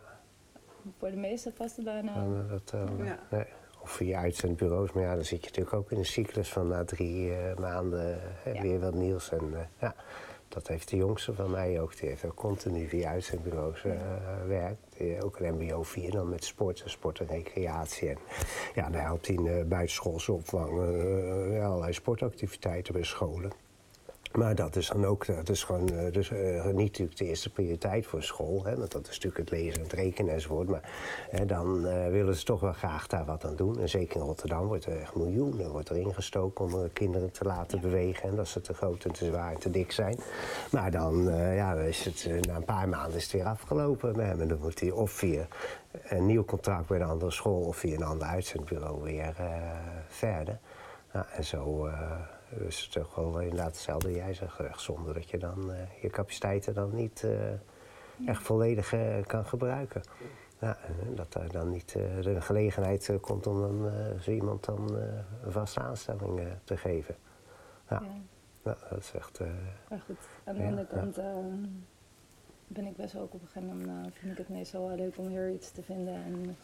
voor de meeste vaste banen. Dat, eh, Ja. nee, Of via uitzendbureaus. Maar ja, dan zit je natuurlijk ook in een cyclus van na drie eh, maanden weer wat nieuws. En eh, ja, dat heeft de jongste van mij ook. Die heeft ook continu via uitzendbureaus eh werkt. Ook een mbo 4 dan met sport, en sport en recreatie. En ja, dan helpt hij in uh, buitenschoolse opvang. eh, ja, allerlei sportactiviteiten bij scholen. Maar dat is dan ook dat is gewoon, eh, dus, eh, niet natuurlijk de eerste prioriteit voor school. Hè, want dat is natuurlijk het lezen en het rekenen enzovoort. Maar hè, dan eh, willen ze toch wel graag daar wat aan doen. En zeker in Rotterdam wordt er echt miljoenen wordt er ingestoken om kinderen te laten bewegen. En dat ze te groot en te zwaar en te dik zijn. Maar dan, ja, is het, na een paar maanden is het weer afgelopen met hem. En dan moet hij of via een nieuw contract bij een andere school of via een ander uitzendbureau weer verder. Ja, en zo eh, is het toch wel inderdaad hetzelfde jij zegt. Echt zonder dat je dan eh, je capaciteiten dan niet eh, echt volledig eh, kan gebruiken. Ja, dat er dan niet eh, de gelegenheid eh, komt om dan, eh, zo iemand dan eh, een vaste aanstelling eh, te geven. Ja. Ja. Ja, dat is echt... eh, Maar goed, aan de Ja, andere ja. kant eh, ben ik best wel ook op een gegeven moment, eh, vind ik het meestal wel leuk om weer iets te vinden. En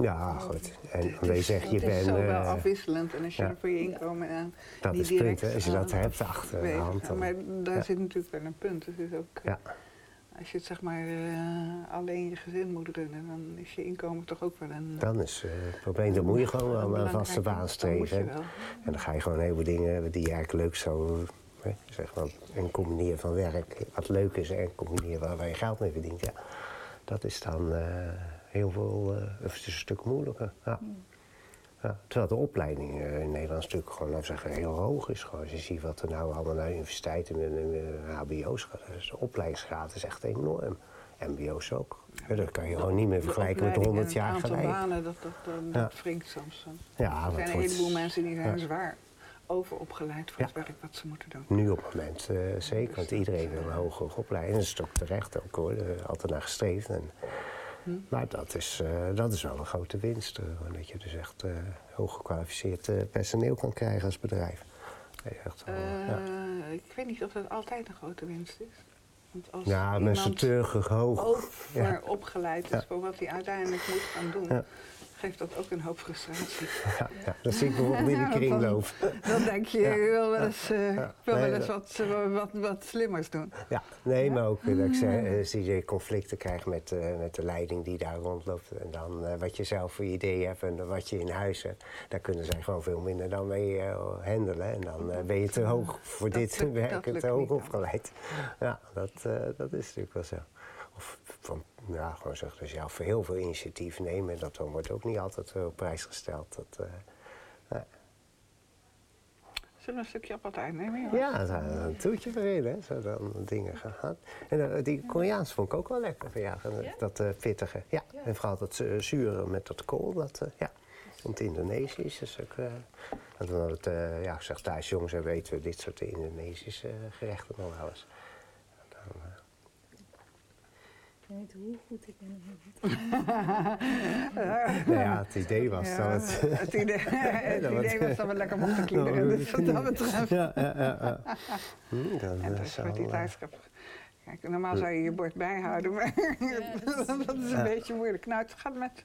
ja, goed. En wees zeg, je Het is bent... zo wel eh, afwisselend. En als je ja. er voor je inkomen aan dat is het punt, direct hè. Als je dat hebt achter de hand, dan... Maar daar ja. zit natuurlijk wel een punt. Het is ook, eh, Ja. Als je het zeg maar eh, alleen je gezin moet runnen, dan is je inkomen toch ook wel een... Dan is eh, het probleem, dan moet je gewoon wel een vaste baan dan je streven. En dan ga je gewoon heel veel dingen die je eigenlijk leuk zou... Hè, zeg maar, en combineren van werk, wat leuk is en combineren waar, waar je geld mee verdient. Ja, dat is dan eh, heel veel, eh, het is een stuk moeilijker. Ja. Ja, terwijl de opleiding eh, in Nederland natuurlijk gewoon, laten we zeggen, heel hoog is. Gewoon. Als je ziet wat er nou allemaal naar universiteiten en en hbo's gaat, dus de opleidingsgraad is echt enorm. mbo's ook. Ja, dat kan je gewoon niet meer vergelijken met opleiding 100 en jaar het geleden. banen, dat, dat, dat, Ja. dat wringt soms. Er Ja, zijn wat een wordt- heleboel mensen die zijn ja. zwaar overopgeleid voor Ja. het werk wat ze moeten doen. Nu op het moment eh, zeker, want iedereen wil een hogere opleiding. Dat is ook terecht ook hoor, er altijd naar gestreefd. En, Hm. Maar dat is, eh, dat is wel een grote winst. eh, dat je dus echt hoog gekwalificeerd eh, personeel kan krijgen als bedrijf. Is echt ja. Ik weet niet of dat altijd een grote winst is. Want als ja, mensen te hoog. overopgeleid is Ja. voor wat hij uiteindelijk moet gaan doen, Ja. Geeft dat ook een hoop frustratie. *laughs* Ja, ja, dat zie ik bijvoorbeeld in de kringloop. Dan denk je, wil wel eens, eh, wil Nee, wel eens wat, eh, wat, wat slimmers doen. Ja, nee, maar ook dat ik zeg, eh, zie je conflicten krijgt met, met de leiding die daar rondloopt. En dan wat je zelf voor idee hebt en wat je in huis hebt. Daar kunnen zij gewoon veel minder dan mee handelen. En dan ben je te hoog voor Dat dit *laughs* werk te hoog dan. opgeleid. Ja, dat, dat is natuurlijk wel zo. Ja, gewoon zeg, dus zelf voor heel veel initiatief nemen. En dat dan wordt ook niet altijd eh, op prijs gesteld. Dat, eh. Zullen we een stukje appeltaart nemen? jongens? Ja, daar een toetje erin, hè. Zo dan dingen gehad. En eh, die Koreaans vond ik ook wel lekker van ja, eh, Ja? dat eh, pittige. Ja. Ja. en vooral dat eh, zure met dat kool, dat, eh, ja. Het Indonesisch is ook... eh want het, eh, ja, ik zeg thuis jongens, en weten we dit soort Indonesische eh, gerechten nog wel eens. Dan, eh, Ik weet niet hoe goed ik ben of niet. nou ja, het idee was Ja, dat het... het idee, *laughs* het dat idee wat- was dat we lekker mochten kinderen. Dus wat dat betreft. ja, ja, ja, ja. Hm, dan, En dat is met die eh, tijdschrift. Kijk, normaal zou je je bord bijhouden, maar *laughs* dat is een Ja. beetje moeilijk. Nou, het gaat met,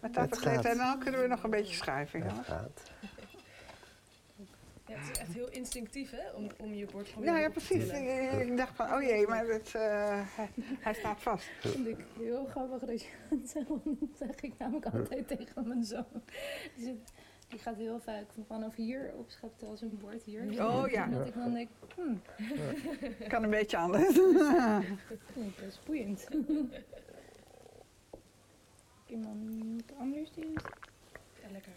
met dat en dan kunnen we nog een beetje schrijven. ja, jongens. gaat. Ja, het is echt heel instinctief, hè? Om, om je bord gewoon Ja, weer ja, op te precies. Ik, ik dacht van, oh jee, maar het, eh, hij, hij staat vast. vind ik heel grappig dat je *laughs* dat zegt. want Dat zeg ik namelijk altijd tegen mijn zoon. Die, zit, die gaat heel vaak vanaf hier opscheppen als een bord hier. Oh, ja. Dat ik dan denk, hmm, Kan een beetje anders. *laughs* vind *laughs* ik best boeiend. Iemand anders die Ja, lekker.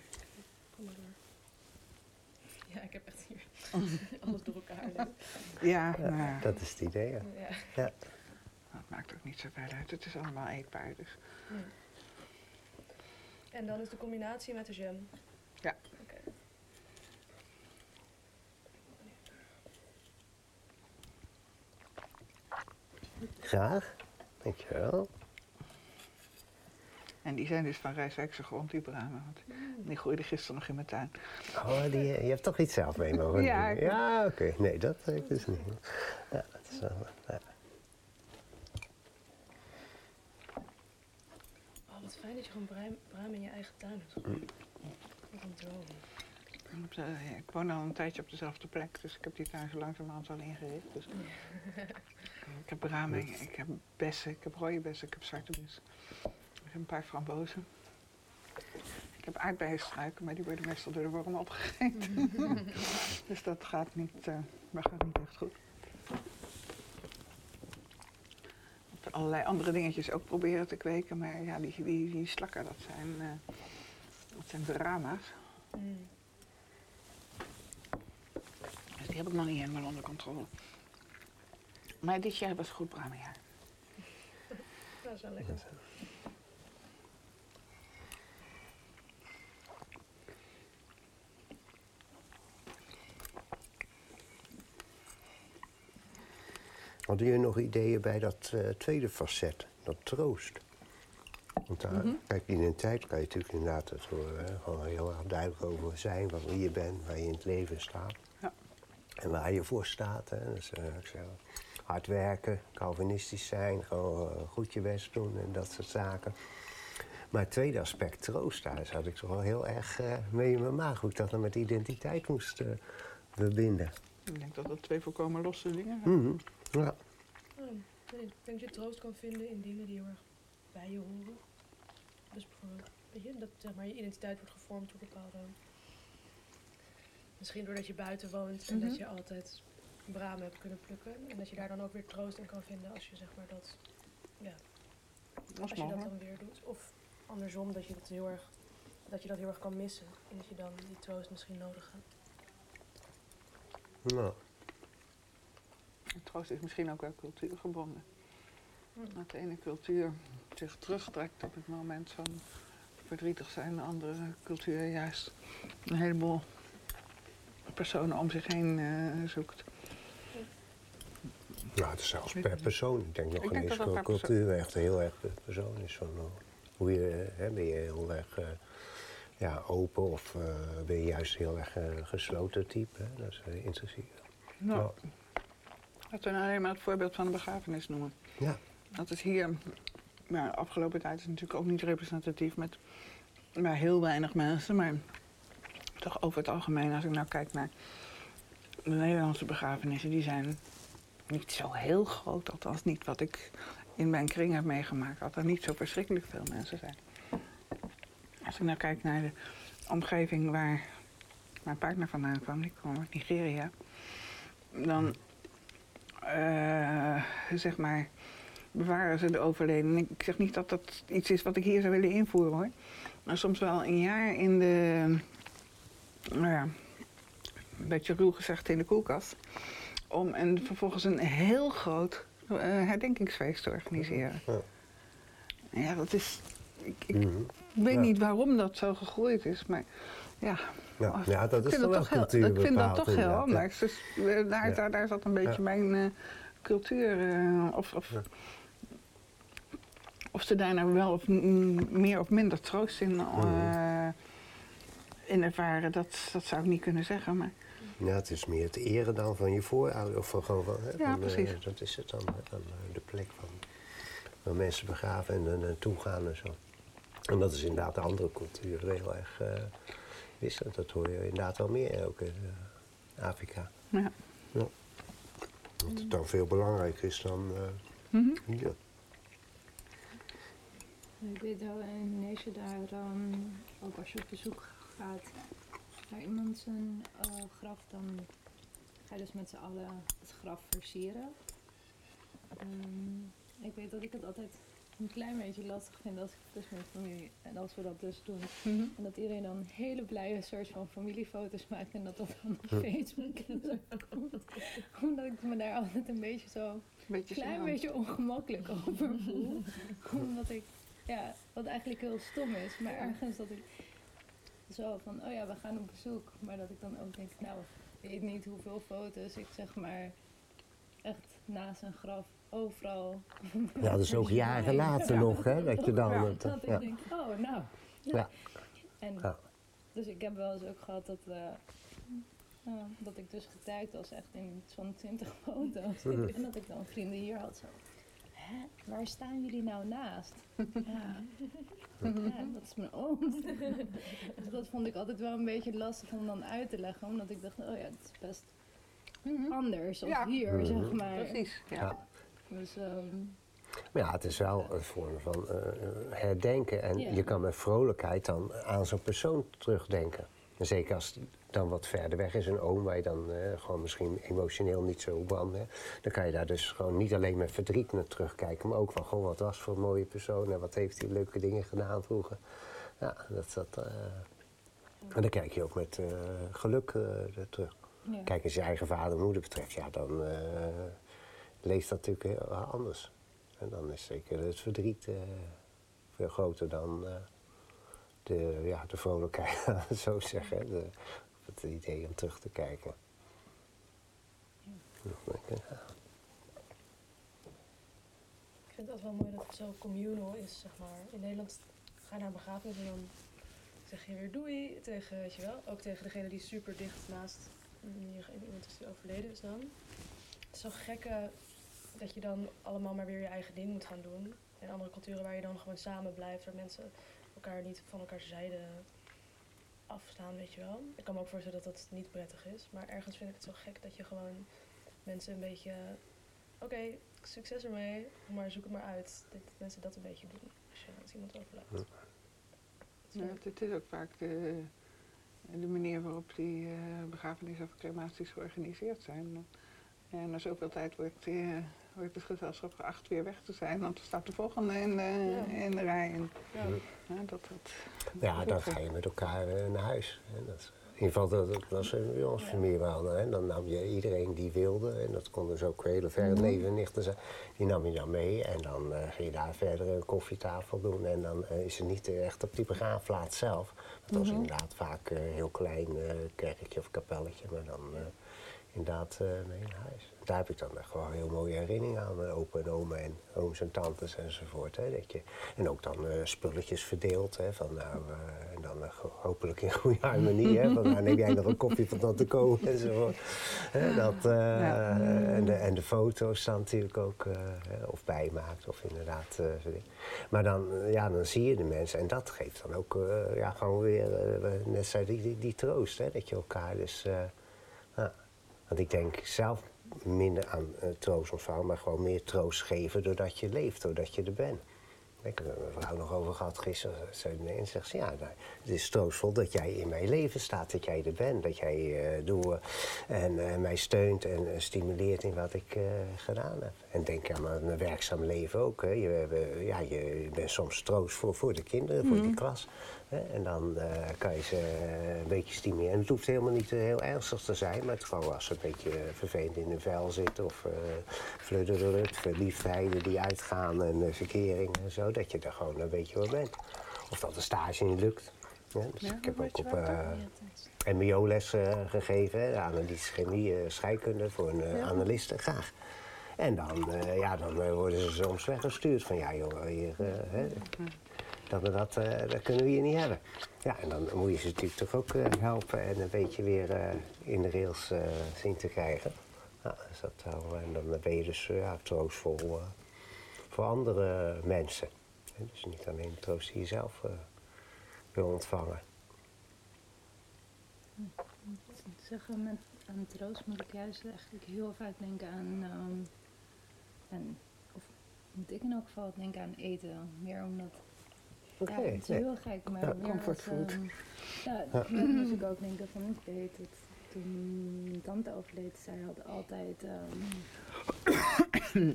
Ja, ik heb echt hier *laughs* alles door elkaar. liggen. Ja, Ja, dat is het idee, ja. Ja. dat maakt ook niet zoveel uit. Het is allemaal eetbaar. Dus. En dan is de combinatie met de jam. Ja. Oké. Graag. Dankjewel. En die zijn dus van Rijswijkse grond, die bramen. Want die groeide gisteren nog in mijn tuin. Oh, die, je hebt toch iets zelf mee mogen *laughs* Ja, doen? Ja, oké. Nee, dat weet ik dus niet. Ja, dat is wel... Ja. Oh, Wat fijn dat je gewoon braam, braam in je eigen tuin hebt. Wat een droom. De- ja, ik woon al een tijdje op dezelfde plek, dus ik heb die tuin zo langzamerhand al ingericht. Dus. ik heb bramen, *laughs* ik heb bessen, ik heb rode bessen, ik heb zwarte bessen. Ik heb een paar frambozen. Ik heb aardbeienstruiken, maar die worden meestal door de worm opgegeten. *laughs* dus dat gaat niet, eh, dat gaat niet echt goed. Ik heb allerlei andere dingetjes ook proberen te kweken, maar ja, die, die, die slakken, dat zijn, eh, dat zijn drama's. Mm. Dus die heb ik nog niet helemaal onder controle. Maar dit jaar was goed bramenjaar. *laughs* Dat is wel lekker. Hadden jullie nog ideeën bij dat eh, tweede facet, dat troost? Want daar, kijk, identiteit kan je natuurlijk inderdaad het, gewoon heel erg duidelijk over zijn, wat wie je bent, waar je in het leven staat. Ja. En waar je voor staat. Hè. Dus, eh, ik zeg, hard werken, Calvinistisch zijn, gewoon eh, goed je best doen en dat soort zaken. Maar het tweede aspect, troost, daar zat ik toch wel heel erg mee in mijn maag. Hoe ik dat dan met identiteit moest verbinden. Ik denk dat dat twee volkomen losse dingen zijn. Mhm. Ja. Oh, ik denk dat je troost kan vinden in dingen die heel erg bij je horen. Dus bijvoorbeeld, weet je, dat zeg maar, je identiteit wordt gevormd door bepaalde... Misschien doordat je buiten woont en Mhm. dat je altijd bramen hebt kunnen plukken. En dat je daar dan ook weer troost in kan vinden als je zeg maar dat... Ja, Dat als je dat dan weer doet. Of andersom, dat je dat heel erg, dat, je dat heel erg kan missen. En dat je dan die troost misschien nodig hebt. Nou, Troost is misschien ook wel cultuurgebonden. Hm. Dat de ene cultuur zich terugtrekt op het moment van verdrietig zijn, de andere cultuur juist een heleboel personen om zich heen eh, zoekt. Nou, het is zelfs per persoon. Ik denk nog Ik niet denk eens dat dat dat per cultuur echt heel erg per persoon is. Van, eh, hoe je, eh, hè, ben je heel erg eh, ja, open of eh, ben je juist heel erg gesloten type? Hè? Dat is uh, interessant. Nou, laten we nou alleen maar het voorbeeld van de begrafenis noemen. Ja. Dat is hier, maar de afgelopen tijd is het natuurlijk ook niet representatief met maar heel weinig mensen. Maar toch over het algemeen, als ik nou kijk naar de Nederlandse begrafenissen, die zijn niet zo heel groot. Althans niet wat ik in mijn kring heb meegemaakt. Dat er niet zo verschrikkelijk veel mensen zijn. Als ik nou kijk naar de omgeving waar mijn partner vandaan kwam, die kwam uit Nigeria. Dan, eh, zeg maar, bewaren ze de overledene. Ik zeg niet dat dat iets is wat ik hier zou willen invoeren hoor. Maar soms wel een jaar in de, nou ja, een beetje ruw gezegd in de koelkast. Om en vervolgens een heel groot eh, herdenkingsfeest te organiseren. Ja. Ja, dat is. Ik, ik Mhm. weet Ja. niet waarom dat zo gegroeid is, maar ja. Ja, Oh, ja, dat Ik is wel dat toch heel, cultuur ik vind dat toch heel anders. Dus eh, daar, daar, daar zat een beetje mijn eh, cultuur. eh, of, of, of ze daar nou wel of meer of minder troost in, Mhm. in ervaren, dat, dat zou ik niet kunnen zeggen. Maar Ja, het is meer het eren dan van je voorouder. Of van, gewoon van, hè, Ja, van, precies. dat is het dan, de plek van waar mensen begraven en er naartoe gaan en zo. En dat is inderdaad de andere culturen heel erg wisselend. Dat hoor je inderdaad wel meer, ook in eh, Afrika. ja. Dat het dan veel belangrijker is dan hier. Ik weet wel in Indonesië daar, ehm, ook als je op bezoek gaat naar iemand zijn eh, graf, dan ga je dus met z'n allen het graf versieren. Ehm, ik weet dat ik het altijd een klein beetje lastig vind als ik dus met familie en als we dat dus doen. Mhm. En dat iedereen dan hele blije soort van familiefoto's maakt en dat dat dan op. Facebook en zo komt. Omdat ik me daar altijd een beetje zo Beetje klein beetje ongemakkelijk over voel. Omdat ik, ja, wat eigenlijk heel stom is, maar ergens dat ik zo van, oh ja, we gaan op bezoek. Maar dat ik dan ook denk, nou, ik weet niet hoeveel foto's ik zeg maar echt naast een graf overal. Ja, dat is ook jaren later Ja. nog, hè, dat je dan... Ja, dat, dat ik ja. denk, oh nou. Ja. En Ja. dus ik heb wel eens ook gehad dat, eh, ja, dat ik dus getagd was echt in van 20 foto's. *laughs* Mhm. En dat ik dan vrienden hier had zo. hè, waar staan jullie nou naast? *laughs* Ja, ja dat is mijn oom. *laughs* dus dat vond ik altijd wel een beetje lastig om dan uit te leggen. Omdat ik dacht, oh ja, het is best anders of Ja. hier, zeg maar. Precies, ja. Ja. Dus, ehm, Maar ja, het is wel een vorm van eh, herdenken. En je kan met vrolijkheid dan aan zo'n persoon terugdenken. En zeker als het dan wat verder weg is, een oom waar je dan eh, gewoon misschien emotioneel niet zo brandt. hè, Dan kan je daar dus gewoon niet alleen met verdriet naar terugkijken, maar ook van, goh, wat was voor een mooie persoon en wat heeft hij leuke dingen gedaan vroeger. Ja, dat, dat, eh, en dan kijk je ook met geluk terug. Kijk, als je eigen vader en moeder betreft, ja, dan eh, leest dat natuurlijk heel anders. En dan is zeker het verdriet eh, veel groter dan eh, de, ja, de vrolijkheid, *laughs* het zo zeggen. De, het idee om terug te kijken. Ik vind het wel mooi dat het zo communal is, zeg maar. In Nederland ga je naar een begrafenis en dan zeg je weer doei tegen, weet je wel, ook tegen degene die super dicht naast mm, je, iemand is die overleden is dan. Het is zo gekke dat je dan allemaal maar weer je eigen ding moet gaan doen. In andere culturen waar je dan gewoon samen blijft, waar mensen elkaar niet van elkaar zijde afstaan, weet je wel. Ik kan me ook voorstellen dat dat niet prettig is, maar ergens vind ik het zo gek dat je gewoon mensen een beetje oké, succes ermee, maar zoek het maar uit. Dat mensen dat een beetje doen als, je, als iemand overlijdt. Ja. Het, het is ook vaak de, de manier waarop die eh begrafenissen of crematies georganiseerd zijn. En na zoveel tijd wordt, eh, wordt het gezelschap geacht weer weg te zijn, want er staat de volgende in de, Ja. in de rij. En, Ja. ja, dat, dat, Ja, dan ga je met elkaar eh, naar huis. hè. Dat, in ieder geval, dat, dat was eh, bij ons Ja. familie wel. Hè. Dan nam je iedereen die wilde, en dat kon dus ook hele verre Mhm. neven en nichten zijn, die nam je dan mee. En dan eh, ging je daar verder een koffietafel doen. En dan eh, is het niet echt op die begraafplaats zelf. Het was Mhm. inderdaad vaak een heel klein eh, kerkje of kapelletje, maar dan eh, inderdaad eh, mee naar huis. Daar heb ik dan echt gewoon heel mooie herinneringen aan. Mijn opa en oma en ooms en tantes enzovoort. Hè, dat je, en ook dan eh, spulletjes verdeeld. Hè, van, nou, eh, en dan eh, hopelijk in goede harmonie. Hè, van, nou, neem jij nog een kopje van tante Ko enzovoort. Hè, dat, eh, Ja. en, de, en de foto's dan natuurlijk ook. eh, of bijmaakt of inderdaad. eh, maar dan, eh, ja, dan zie je de mensen. En dat geeft dan ook eh, ja, gewoon weer, eh, we net zei, die, die, die troost. Hè, dat je elkaar dus... eh. Want ik denk zelf minder aan eh, troost ontvangen, maar gewoon meer troost geven doordat je leeft, doordat je er bent. Ik heb er met mijn vrouw nog over gehad gisteren. Zei nee, en zegt ze, ja, nou, het is troostvol dat jij in mijn leven staat, dat jij er bent. Dat jij eh doe, en eh, mij steunt en eh, stimuleert in wat ik eh, gedaan heb. En denk aan mijn, werkzaam leven ook. Hè. Je, ja, je bent soms troost voor, voor de kinderen, voor die klas. Hè. En dan eh, kan je ze eh, een beetje stimuleren. En het hoeft helemaal niet eh, heel ernstig te zijn, maar het gewoon als ze een beetje vervelend in hun vel zitten of uh, fludderut, verliefdheden die uitgaan en verkering en zo, dat je er gewoon een beetje wel bent. Of dat de stage niet lukt. Ja, dus Ja, ik heb ook op waar eh, het mbo-les eh, gegeven, analytische chemie, scheikunde voor een eh, analiste, graag. En dan, ja, dan worden ze soms weggestuurd van ja joh, hier, hè, dat, we dat, eh, dat kunnen we hier niet hebben. Ja, en dan moet je ze natuurlijk toch ook eh, helpen en een beetje weer eh, in de rails zien te krijgen. Ja, dat en dan ben je dus ja, troostvol eh, voor andere mensen. Dus niet alleen troost die je zelf wil ontvangen. zeggen met aan troost moet ik juist eigenlijk heel vaak denken aan, en, of moet ik in elk geval denken aan eten. Meer omdat, Oké, ja, het is heel gek, maar Ja, comfortfood. ehm, ja, net moest ik ook denken van, ik weet het, toen mijn tante overleed, zij had altijd ehm,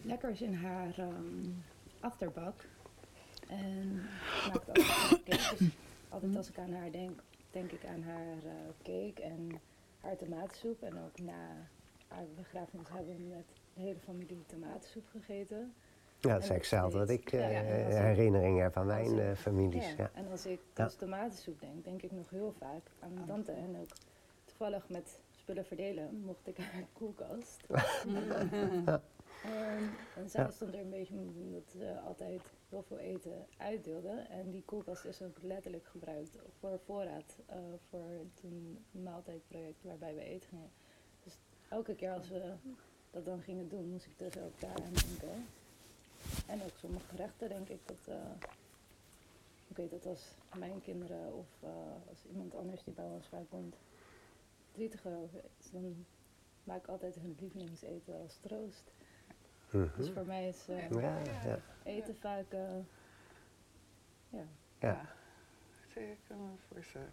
*coughs* lekkers in haar ehm, achterbak. En maakte altijd cake. Dus altijd als ik aan haar denk, denk ik aan haar eh, cake en haar tomatensoep. En ook na haar begrafenis hebben we met de hele familie tomatensoep gegeten. Ja, dat ik zelf, dat ik eh, Ja, als ik- herinneringen heb aan als mijn ik- eh, families. Ja, Ja. En als ik Ja. dus tomatensoep denk, denk ik nog heel vaak aan mijn tante. En ook toevallig met spullen verdelen mocht ik haar *laughs* koelkast. *laughs* *laughs* Ehm, en zij Ja. stond er een beetje mee omdat ze altijd heel veel eten uitdeelde. En die koelkast is ook letterlijk gebruikt voor voorraad eh, voor toen een maaltijdproject waarbij we eten gingen. Dus elke keer als we dat dan gingen doen, moest ik dus ook daar aan denken. En ook sommige gerechten denk ik dat, eh, ik weet dat als mijn kinderen of eh, als iemand anders die bij ons vaak komt verdrietig over is, dan maak ik altijd hun lievelingseten als troost. Mhm. Dus voor mij is eh, Ja, ja. eten vaak, eh, ja, Ja. Zeker, kan me voorstellen.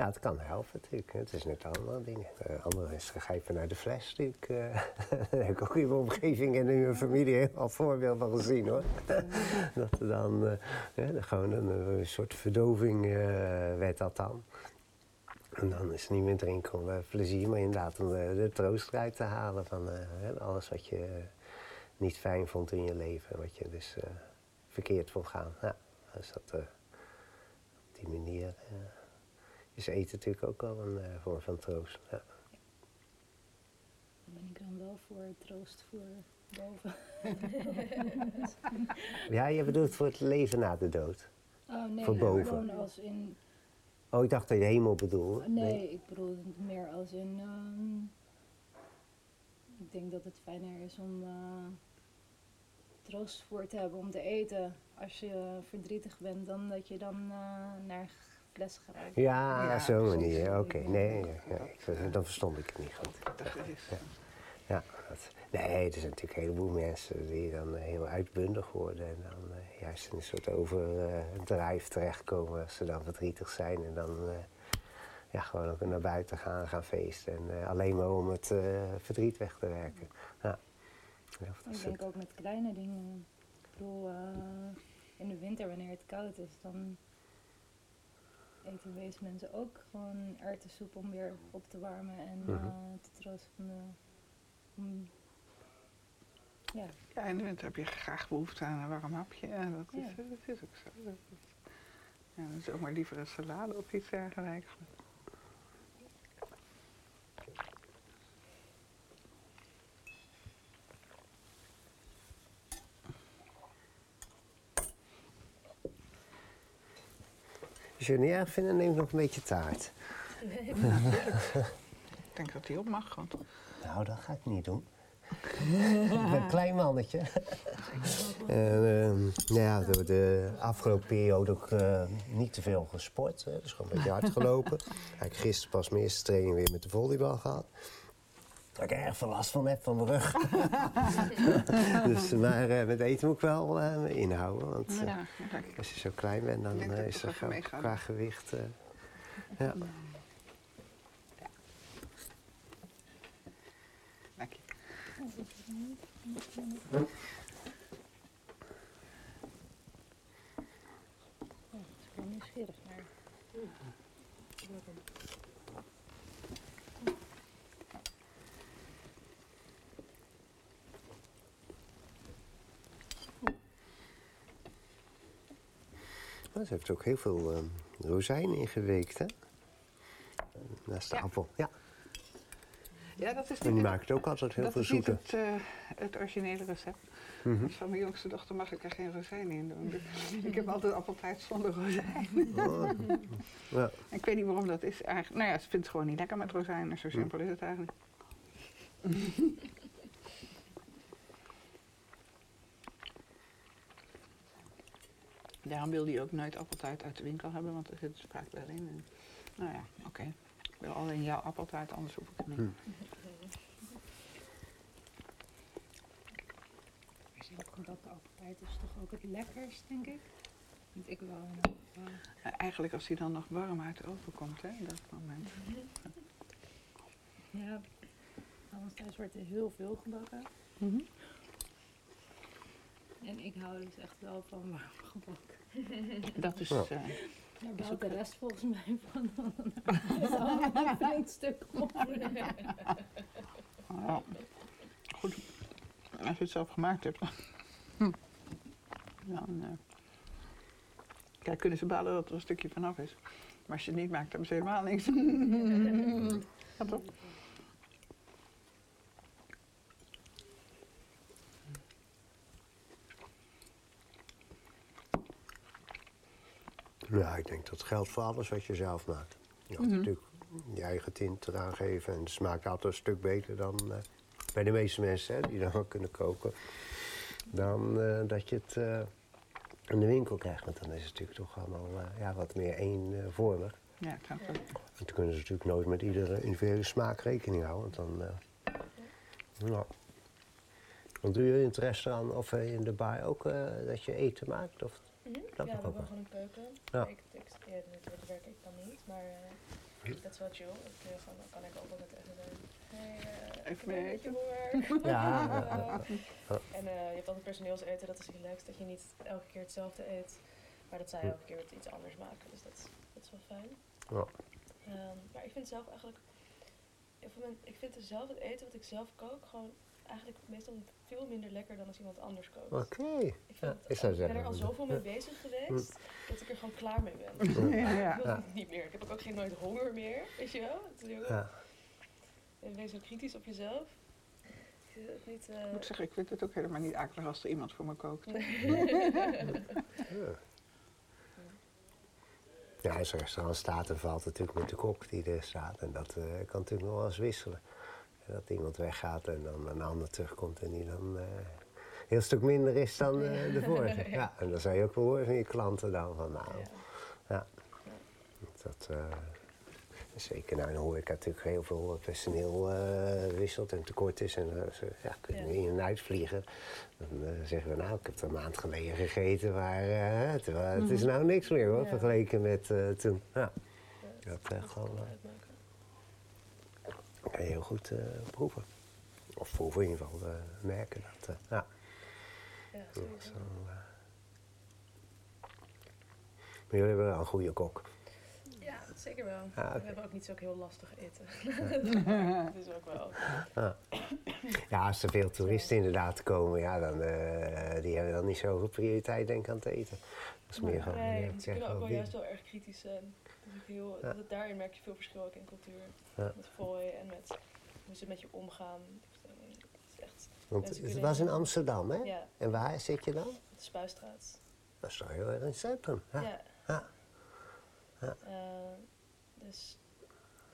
Ja, het kan helpen natuurlijk. Het is net andere dingen. Uh, is grijpen naar de fles natuurlijk. eh. *laughs* Daar heb ik ook in mijn omgeving en in mijn familie al voorbeeld van gezien hoor. *laughs* dat er dan eh, gewoon een, soort verdoving eh, werd dat dan. En dan is het niet meer drinken om plezier, maar inderdaad om de, troost eruit te halen van alles wat je niet fijn vond in je leven. Wat je dus verkeerd vond gaan. Ja, dus dat, op die manier is eten natuurlijk ook wel een eh, vorm van troost. Ja. dan ben ik dan wel voor troost voor boven. *laughs* ja, je bedoelt voor het leven na de dood. Oh nee, Voor boven. gewoon als in Oh, ik dacht dat je hemel bedoelde. Nee, ik bedoel het meer als in. ehm, ik denk dat het fijner is om eh, troost voor te hebben om te eten als je verdrietig bent, dan dat je dan eh, naar fles. Ja, Ja, zo'n precies. manier. Oké, nee, ja, ik, dan verstond ik het niet goed. Dat is. Ja, dat, nee, er zijn natuurlijk een heleboel mensen die dan eh, heel uitbundig worden en dan eh, juist in een soort overdrijf terechtkomen als ze dan verdrietig zijn en dan eh, ja, gewoon ook naar buiten gaan, gaan feesten en eh, alleen maar om het eh, verdriet weg te werken. Ja. Ja, Ik denk het. ook met kleine dingen. Ik bedoel, eh, in de winter wanneer het koud is, dan eten wees mensen ook gewoon erwtensoep om weer op te warmen en Mhm. eh, te troosten van de. ja, Ja, in de winter heb je graag behoefte aan een warm hapje. En dat, is, Ja. eh, dat is ook zo. Dat is- ja, dan is ook maar liever een salade of iets dergelijks. Als je het niet erg vindt, dan neem nog een beetje taart. Ik denk dat die op mag. Want Nou, dat ga ik niet doen. ik ben een klein mannetje. en, ehm, nou ja, de afgelopen periode ook eh, niet te veel gesport. Hè. Dus gewoon een beetje hard gelopen. Eigenlijk gisteren pas mijn eerste training weer met de volleybal gehad. Dat ik erg veel last van heb van mijn rug. *laughs* dus, maar eh, met eten moet ik wel eh, me inhouden. Want eh, ja, als je zo klein bent, dan is er meega. qua gewicht... ja. Dank je. ja, ik ben wel nieuwsgierig naar. Maar ze heeft ook heel veel ehm rozijnen ingeweekt, hè? Naast de Ja. appel. Ja, Ja, dat is en die maakt ook altijd heel dat veel is niet zoete. het, eh, het originele recept. Mhm. Dus van mijn jongste dochter mag ik er geen rozijnen in doen. Dus *laughs* ik heb altijd appeltaart zonder rozijn. Oh. Ja. *laughs* Ik weet niet waarom dat is. Eigenlijk, nou ja, ze vindt het gewoon niet lekker met rozijnen. Zo simpel is het eigenlijk. Daarom wil hij ook nooit appeltaart uit de winkel hebben, want er zit vaak wel in. En, nou ja, oké. Ik wil alleen jouw appeltaart, anders hoef ik het niet. Hm. Gebakken appeltaart is toch ook het lekkerst, denk ik? Vind ik wel. Eh, Eigenlijk als hij dan nog warm uit de oven komt, hè, dat moment. Ja, thuis wordt er heel veel gebakken. En ik hou dus echt wel van warm gebak. Dat is... Ja. eh, Daar bouwt de rest volgens mij van. Dat is allemaal een stuk op. Ja. Goed. Als je het zelf gemaakt hebt, dan eh, kijk, kunnen ze balen dat er een stukje vanaf is. Maar als je het niet maakt, hebben ze helemaal niks. Ja, toch? Ja, ik denk dat geldt voor alles wat je zelf maakt. Je Mhm. natuurlijk je eigen tint eraan geven en het smaakt altijd een stuk beter dan eh, bij de meeste mensen hè, die dan wel kunnen koken. dan eh, dat je het eh, in de winkel krijgt. Want dan is het natuurlijk toch allemaal ja, wat meer eenvormig. Ja, het. En toen kunnen ze natuurlijk nooit met iedere individuele smaak rekening houden. Want dan, ja. Want doe je in het restaurant of in de bar ook dat je eten maakt? Of? Dat ja, we ook hebben wel. gewoon een keuken. Ja. Ik, ik, ja, dat werk ik dan niet, maar eh, dat is wel chill. Ik, eh, gewoon, dan kan ik ook altijd even zeggen, hey, eh, Even een mee beetje honger. *laughs* Ja, *laughs* ja, En eh, je hebt altijd personeelseten, dat is relaxed, dat je niet elke keer hetzelfde eet. Maar dat zij Hm. elke keer het iets anders maken, dus dat, is- dat is wel fijn. Ja. Ehm, maar ik vind zelf eigenlijk, op het moment, ik vind zelf het eten wat ik zelf kook gewoon eigenlijk meestal veel minder lekker dan als iemand anders kookt. Oké. Ja, ik zou ik ben er al zoveel mee bezig geweest dat ik er gewoon klaar mee ben. Ja, Ik ja. wil Ja. het niet meer. Ik heb ook geen nooit honger meer, weet je wel? Het is heel- Ja. En Wees zo kritisch op jezelf. Ik vind het niet... eh, Ik moet zeggen, ik vind het ook helemaal niet akelig als er iemand voor me kookt. Ja. Ja, als een restaurant staat, dan valt het natuurlijk met de kok die er staat. En dat eh, kan natuurlijk nog wel eens wisselen. Dat iemand weggaat en dan een ander terugkomt en die dan eh, een heel stuk minder is dan eh, de vorige. *laughs* Ja, en dan zou je ook wel horen van je klanten dan van nou, Ja. ja. Dat, eh, zeker nou in de horeca natuurlijk heel veel personeel wisselt en tekort is. En ze ja, kunnen Ja. in en uitvliegen. Dan zeggen we nou, ik heb er een maand geleden gegeten, maar het is nou niks meer hoor, vergeleken met toen. Ja, Dat, gewoon. Kan je heel goed eh, proeven. Of proeven in ieder geval, eh, merken dat. eh, ja, Ja, sowieso. eh. Maar jullie hebben wel een goede kok. Ja, zeker wel. Ah. We hebben ook niet zo heel lastig eten. *laughs* dat is ook wel. Ja, als er veel toeristen inderdaad komen, ja, dan eh, die hebben dan niet zoveel prioriteit denk ik aan het eten. Dat is meer gewoon, Nee, ja, ze kunnen ook wel juist wel erg kritisch zijn. Heel, Ja. dat, daarin merk je veel verschil ook in cultuur. Ja. Met fooi en met hoe ze met je omgaan. Het is echt, Want het kunnen- was in Amsterdam, hè? ja, En waar zit je dan? de Spuistraat. Dat is toch heel erg in het centrum. Ja. Ja. Ja. Ja. Eh, dus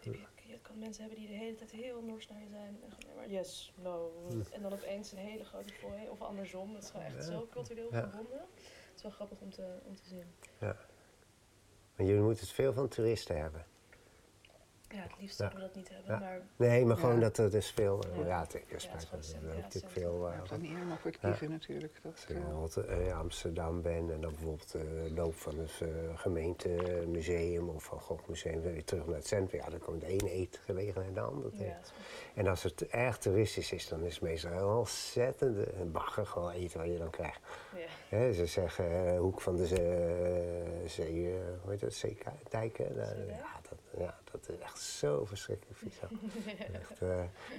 je, je kan mensen hebben die de hele tijd heel nors naar je zijn. En gewoon, maar yes, no. Hm. En dan opeens een hele grote fooi. Of andersom. Het is gewoon echt Ja. zo cultureel Ja. verbonden. Het is wel grappig om te, om te zien. Maar jullie moeten het veel van toeristen hebben. Ja, het liefst Ja. we dat niet hebben. Ja. Maar Nee, maar Ja. gewoon dat er dus veel... eh, Ja. Ja, het is natuurlijk veel... Eh, er voor te Ja. kiezen natuurlijk. Dat, Als ik eh, in Amsterdam ben en dan bijvoorbeeld eh, loop van het eh, gemeentemuseum of van Gogh Museum weer terug naar het centrum, ja, dan komt de ene eetgelegenheid naar de andere tegen. En als het erg toeristisch is, dan is het meestal een ontzettende een bagger gewoon eten wat je dan krijgt. ja. Hè, ze zeggen hoek van de zee, zee hoe heet dat, zeedijken. Zeedijk? ja, ja, dat is echt zo verschrikkelijk vies. *laughs* Echt,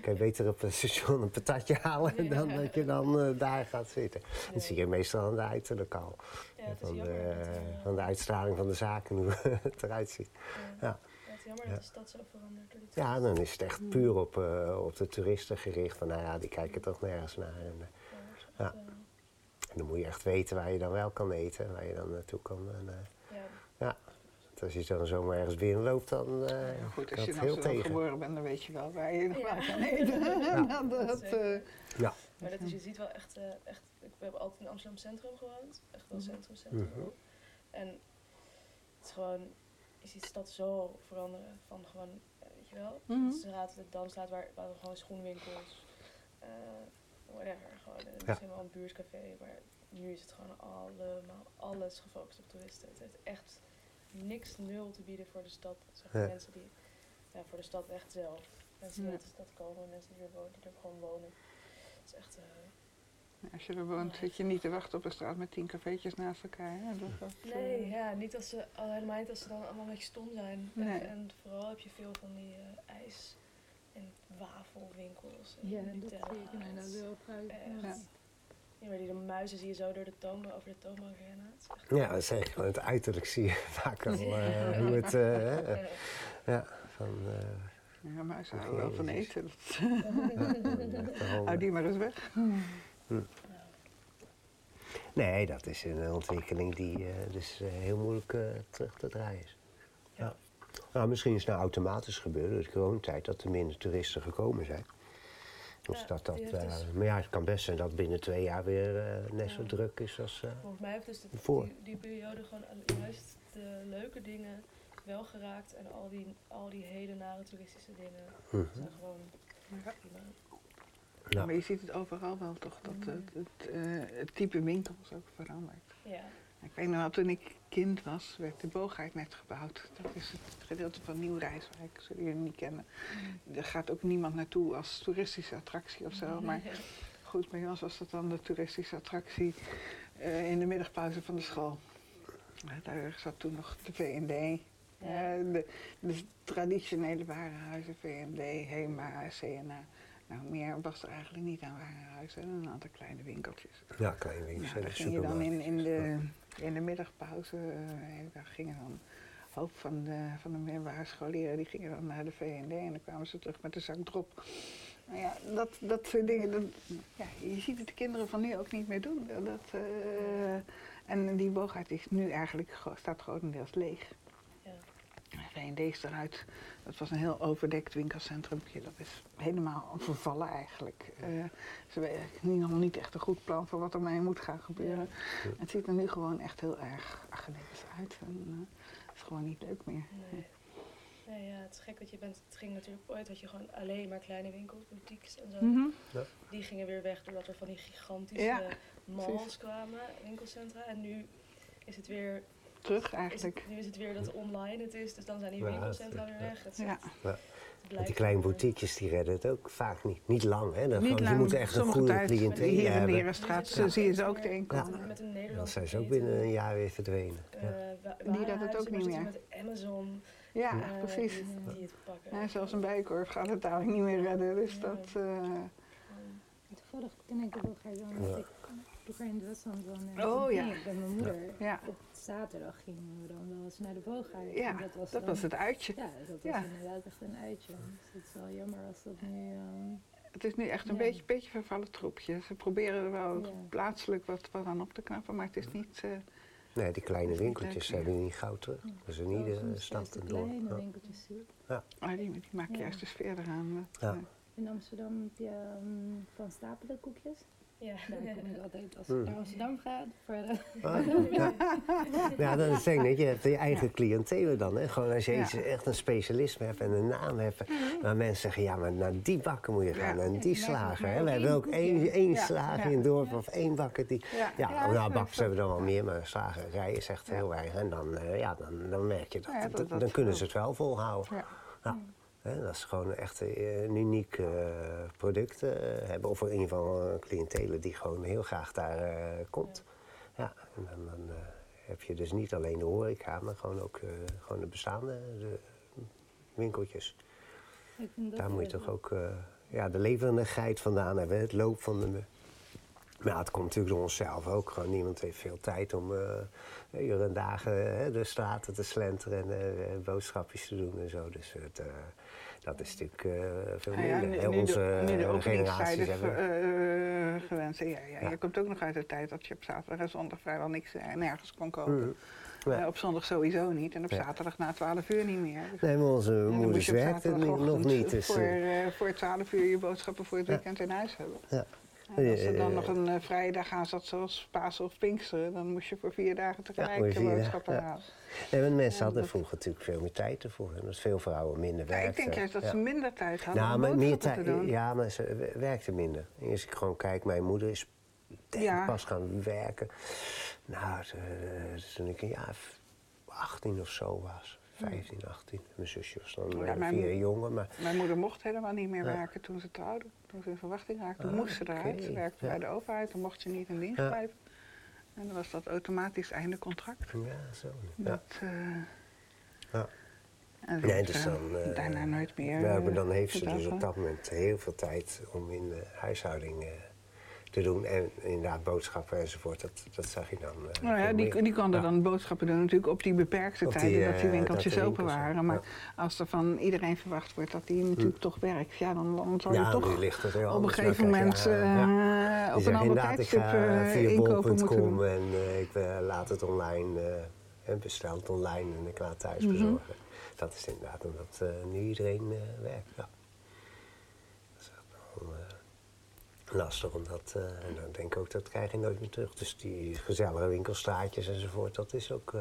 kan je beter op het station een patatje halen dan dat je dan eh, daar gaat zitten. Dat zie je meestal aan de uiterlijk al. Ja, van, de, dat, van de uitstraling van de zaken, hoe *laughs* het eruit ziet. ja. Ja. Ja, het is jammer Ja. dat de stad zo verandert door Ja, dan is het echt puur op, eh, op de toeristen gericht. Van nou ja, die kijken toch nergens naar. En, Ja, en dan moet je echt weten waar je dan wel kan eten, waar je dan naartoe kan. En, ja. Als je dan zomaar ergens binnenloopt, dan eh ja, goed, als je het in Amsterdam tegen. geboren bent, dan weet je wel waar je nog Ja. waar kan eten. *laughs* Dat, eh, Ja. Maar dat is, je ziet wel echt, eh, echt ik, we hebben altijd in Amsterdam Centrum gewoond. Echt wel Mhm. centrum, centrum. Mhm. En het is gewoon, je ziet de stad zo veranderen van gewoon, weet je wel, Mhm. de straat, de Damstraat, waar, waar gewoon schoenwinkels, eh whatever, gewoon, Ja. misschien wel een buurscafé, maar nu is het gewoon allemaal, alles gefocust op toeristen. Het heeft echt niks nul te bieden voor de stad, zeg maar, Ja. mensen die, ja, voor de stad echt zelf. Mensen die Ja. uit de stad komen, mensen die er, wonen, die er gewoon wonen. Het is echt, eh, als je er woont, zit je niet te wachten op de straat met tien cafeetjes naast elkaar. Hè? Dat, dat, eh, Nee, ja, niet als ze, al helemaal niet als ze dan allemaal een beetje stom zijn. En- Nee. En, vooral heb je veel van die eh, ijs- en wafelwinkels. En Ja, dat zie ik inderdaad wel vaak. Echt. Ja. Maar die de muizen zie je zo door de toonbank, over de toonbank echt... Ja, dat. Het uiterlijk zie je *laughs* vaak al eh, hoe het... eh, hè, ja, van... eh, Ja, houden wel van eten. *laughs* Hou die maar eens weg. Nee, dat is een ontwikkeling die eh, dus heel moeilijk terug te draaien is. Ja. Nou, misschien is het nou automatisch gebeurd door de coronatijd dat er minder toeristen gekomen zijn. Dus Ja, dat, dat, eh, dus- maar ja, het kan best zijn dat binnen twee jaar weer eh, net zo druk is als... eh, Volgens mij heeft dus de, Voor. die, die periode gewoon al- juist de leuke dingen wel geraakt. En al die, al die hele nare toeristische dingen mhm. zijn gewoon prima. Ja. Maar je ziet het overal wel toch, dat het, het, eh, het type winkels ook verandert. Ja, Ik weet nog wel, toen ik kind was, werd de Boogheid net gebouwd. Dat is het gedeelte van Nieuw Rijswijk, zullen jullie niet kennen. Er gaat ook niemand naartoe als toeristische attractie of zo. Maar goed, bij ons was dat dan de toeristische attractie eh, in de middagpauze van de school. Daar zat toen nog de V&D. Ja. de, de traditionele warenhuizen, V&D, HEMA, CNA. Nou, meer was er eigenlijk niet aan warenhuizen en een aantal kleine winkeltjes. Ja, klein winkeltjes. Ja, daar ging je dan in, in, de, in de middagpauze, daar gingen dan een hoop van de, van de middelbare scholieren, die gingen dan naar de V&D en dan kwamen ze terug met een zak drop. Nou ja, dat, dat soort dingen, dat, ja, je ziet het de kinderen van nu ook niet meer doen. Dat, eh, en die boogheid is nu eigenlijk, staat grotendeels leeg. ja. De V&D is eruit. Dat was een heel overdekt winkelcentrumpje. Dat is helemaal vervallen eigenlijk. Eh, ze hebben eigenlijk nog niet echt een goed plan voor wat er mee moet gaan gebeuren. Het ziet er nu gewoon echt heel erg academisch uit. En, eh, het is gewoon niet leuk meer. Nee. Nee, ja, het is gek dat je bent. Het ging natuurlijk ooit had je gewoon alleen maar kleine winkels, boutiques en zo. Mhm. Die gingen weer weg doordat er van die gigantische Ja, malls kwamen, winkelcentra. En nu is het weer, Terug is eigenlijk. het, nu is het weer dat online het is, dus dan zijn die Ja, winkelcentra dat- weer weg. Het, Ja. het die kleine boutiques die redden het ook vaak niet. Niet lang, hè? Dat Niet gewoon- lang, Je moet echt een sommige goede tijd. cliëntele Hier in de hebben. Herenstraat Ja. zie je ze ook Ja. erin komen. Met een Dan zijn ze ook binnen een jaar weer verdwenen. eh, Ja. Die redden het ook niet meer. Met Amazon, Ja, eh, precies. Die, die het pakken. Ja, zelfs een bijenkorf gaat het dadelijk niet meer redden. Dus Ja. dat... eh, Toevallig ken ik de Bulgaar dan, Ja. dat ik vroeger in Duitsland woonde. Oh, En ja. met mijn moeder. ja, Op zaterdag gingen we dan wel eens naar de Bulgaar. ja, En dat was, dat dan- was het uitje. Ja, dat was Ja. inderdaad echt een uitje. Dus het is wel jammer als dat nu... ehm, Het is nu echt een Ja. beetje, beetje vervallen troepje. Ze proberen er wel Ja. plaatselijk wat, wat aan op te knappen, maar het is niet... eh, Nee, die kleine winkeltjes zijn nu niet gauw terug. Dat is in iedere soms stad en dorp. kleine Ja. winkeltjes zie. ah, die, die maken Ja. juist de sfeer eraan. Ja. eh, In Amsterdam heb je ehm, van Stapelen koekjes. Ja. Daar kom ik altijd als Hmm. ik naar Amsterdam ga. Voor de, Ah, ja. ja, dat is denk ik. Je hebt je eigen cliëntele dan. Hè? Gewoon als je Ja. iets- echt een specialisme hebt en een naam hebt. Maar mensen zeggen, ja, maar naar die bakker moet je gaan. Ja. En die Ja, slager. Hè? We hebben ook één, één Ja, slager ja. in het dorp of één bakker die... ja, Ja, ja, nou, bakkers hebben dan wel meer, maar slagerij is echt heel erg. En dan, eh, ja, dan, dan merk je dat, Ja, dat- dat- dat dan kunnen ze het wel volhouden. Ja. Dat is gewoon echt eh, een uniek eh, product eh, hebben. Of in ieder geval een cliëntele die gewoon heel graag daar eh, komt. Ja, en dan, dan eh, heb je dus niet alleen de horeca, maar gewoon ook eh, gewoon de bestaande de winkeltjes. Daar moet je toch ook eh, ja, de levendigheid vandaan hebben, het loop van de... Maar het komt natuurlijk door onszelf ook. Gewoon niemand heeft veel tijd om eh uren en dagen de straten te slenteren en eh, boodschapjes te doen en zo. Dus het, eh, dat is natuurlijk eh, veel Nou ja, nu, nu onze nu de eh, generaties openingstijden hebben... eh, gewend zijn. Ja, ja. Je komt ook nog uit de tijd dat je op zaterdag en zondag vrijwel niks nergens kon kopen. Mhm. Ja. Eh, op zondag sowieso niet en op zaterdag na 12 uur niet meer. Dus Nee, maar onze moeders ni- nog niet. Dus, voor, eh, voor 12 uur je boodschappen voor het weekend in huis hebben. En als er dan nog een eh, vrije dag aan zat, zoals Pasen of Pinksteren, dan moest je voor vier dagen tegelijk de boodschappen ja. halen. nee, want mensen hadden dat- vroeger natuurlijk veel meer tijd ervoor. En dat veel vrouwen minder Ja, werkten. ik denk juist dat ze minder tijd hadden Nou, om maar meer tijd. te doen. Ja, maar ze w- werkte minder. Als ik gewoon kijk, mijn moeder is Ja. pas gaan werken. Nou, toen ik een jaar of 18 of zo was. 15, 18. Mijn zusje was dan Ja, eh, vier jonger. Maar Mijn moeder mocht helemaal niet meer werken toen ze trouwde. Toen ze in verwachting raakte, toen Ah, moest ze eruit. Ze werkte Ja. bij de overheid, dan mocht ze niet in dienst Ja. blijven. En dan was dat automatisch einde contract. ja, zo. Ja. Dat, eh, Ja. en Nee, dus heeft, dan, eh, eh, daarna nooit meer. Ja, maar eh, dan heeft ze dus op dat moment heel veel tijd om in de huishouding eh, te doen. En inderdaad boodschappen enzovoort, dat, dat zag je dan. eh, Nou ja, die, die kon er Ja. dan boodschappen doen natuurlijk op die beperkte Op die, tijden dat die eh, winkeltjes dat open waren. ja. Maar als er van iedereen verwacht wordt dat die natuurlijk toch werkt, ja, dan, dan zal je Ja, toch ligt het op een anders. gegeven moment eh, Die op een ander tijdstip via inkopen moeten doen. en ik laat het online en bestel het online en ik laat het thuis Mhm. bezorgen. Dat is inderdaad omdat nu iedereen werkt. Ja. Dat is echt wel, eh, lastig om dat, eh, en dan denk ik ook dat krijg je nooit meer terug. Dus die gezellige winkelstraatjes enzovoort, dat is ook eh,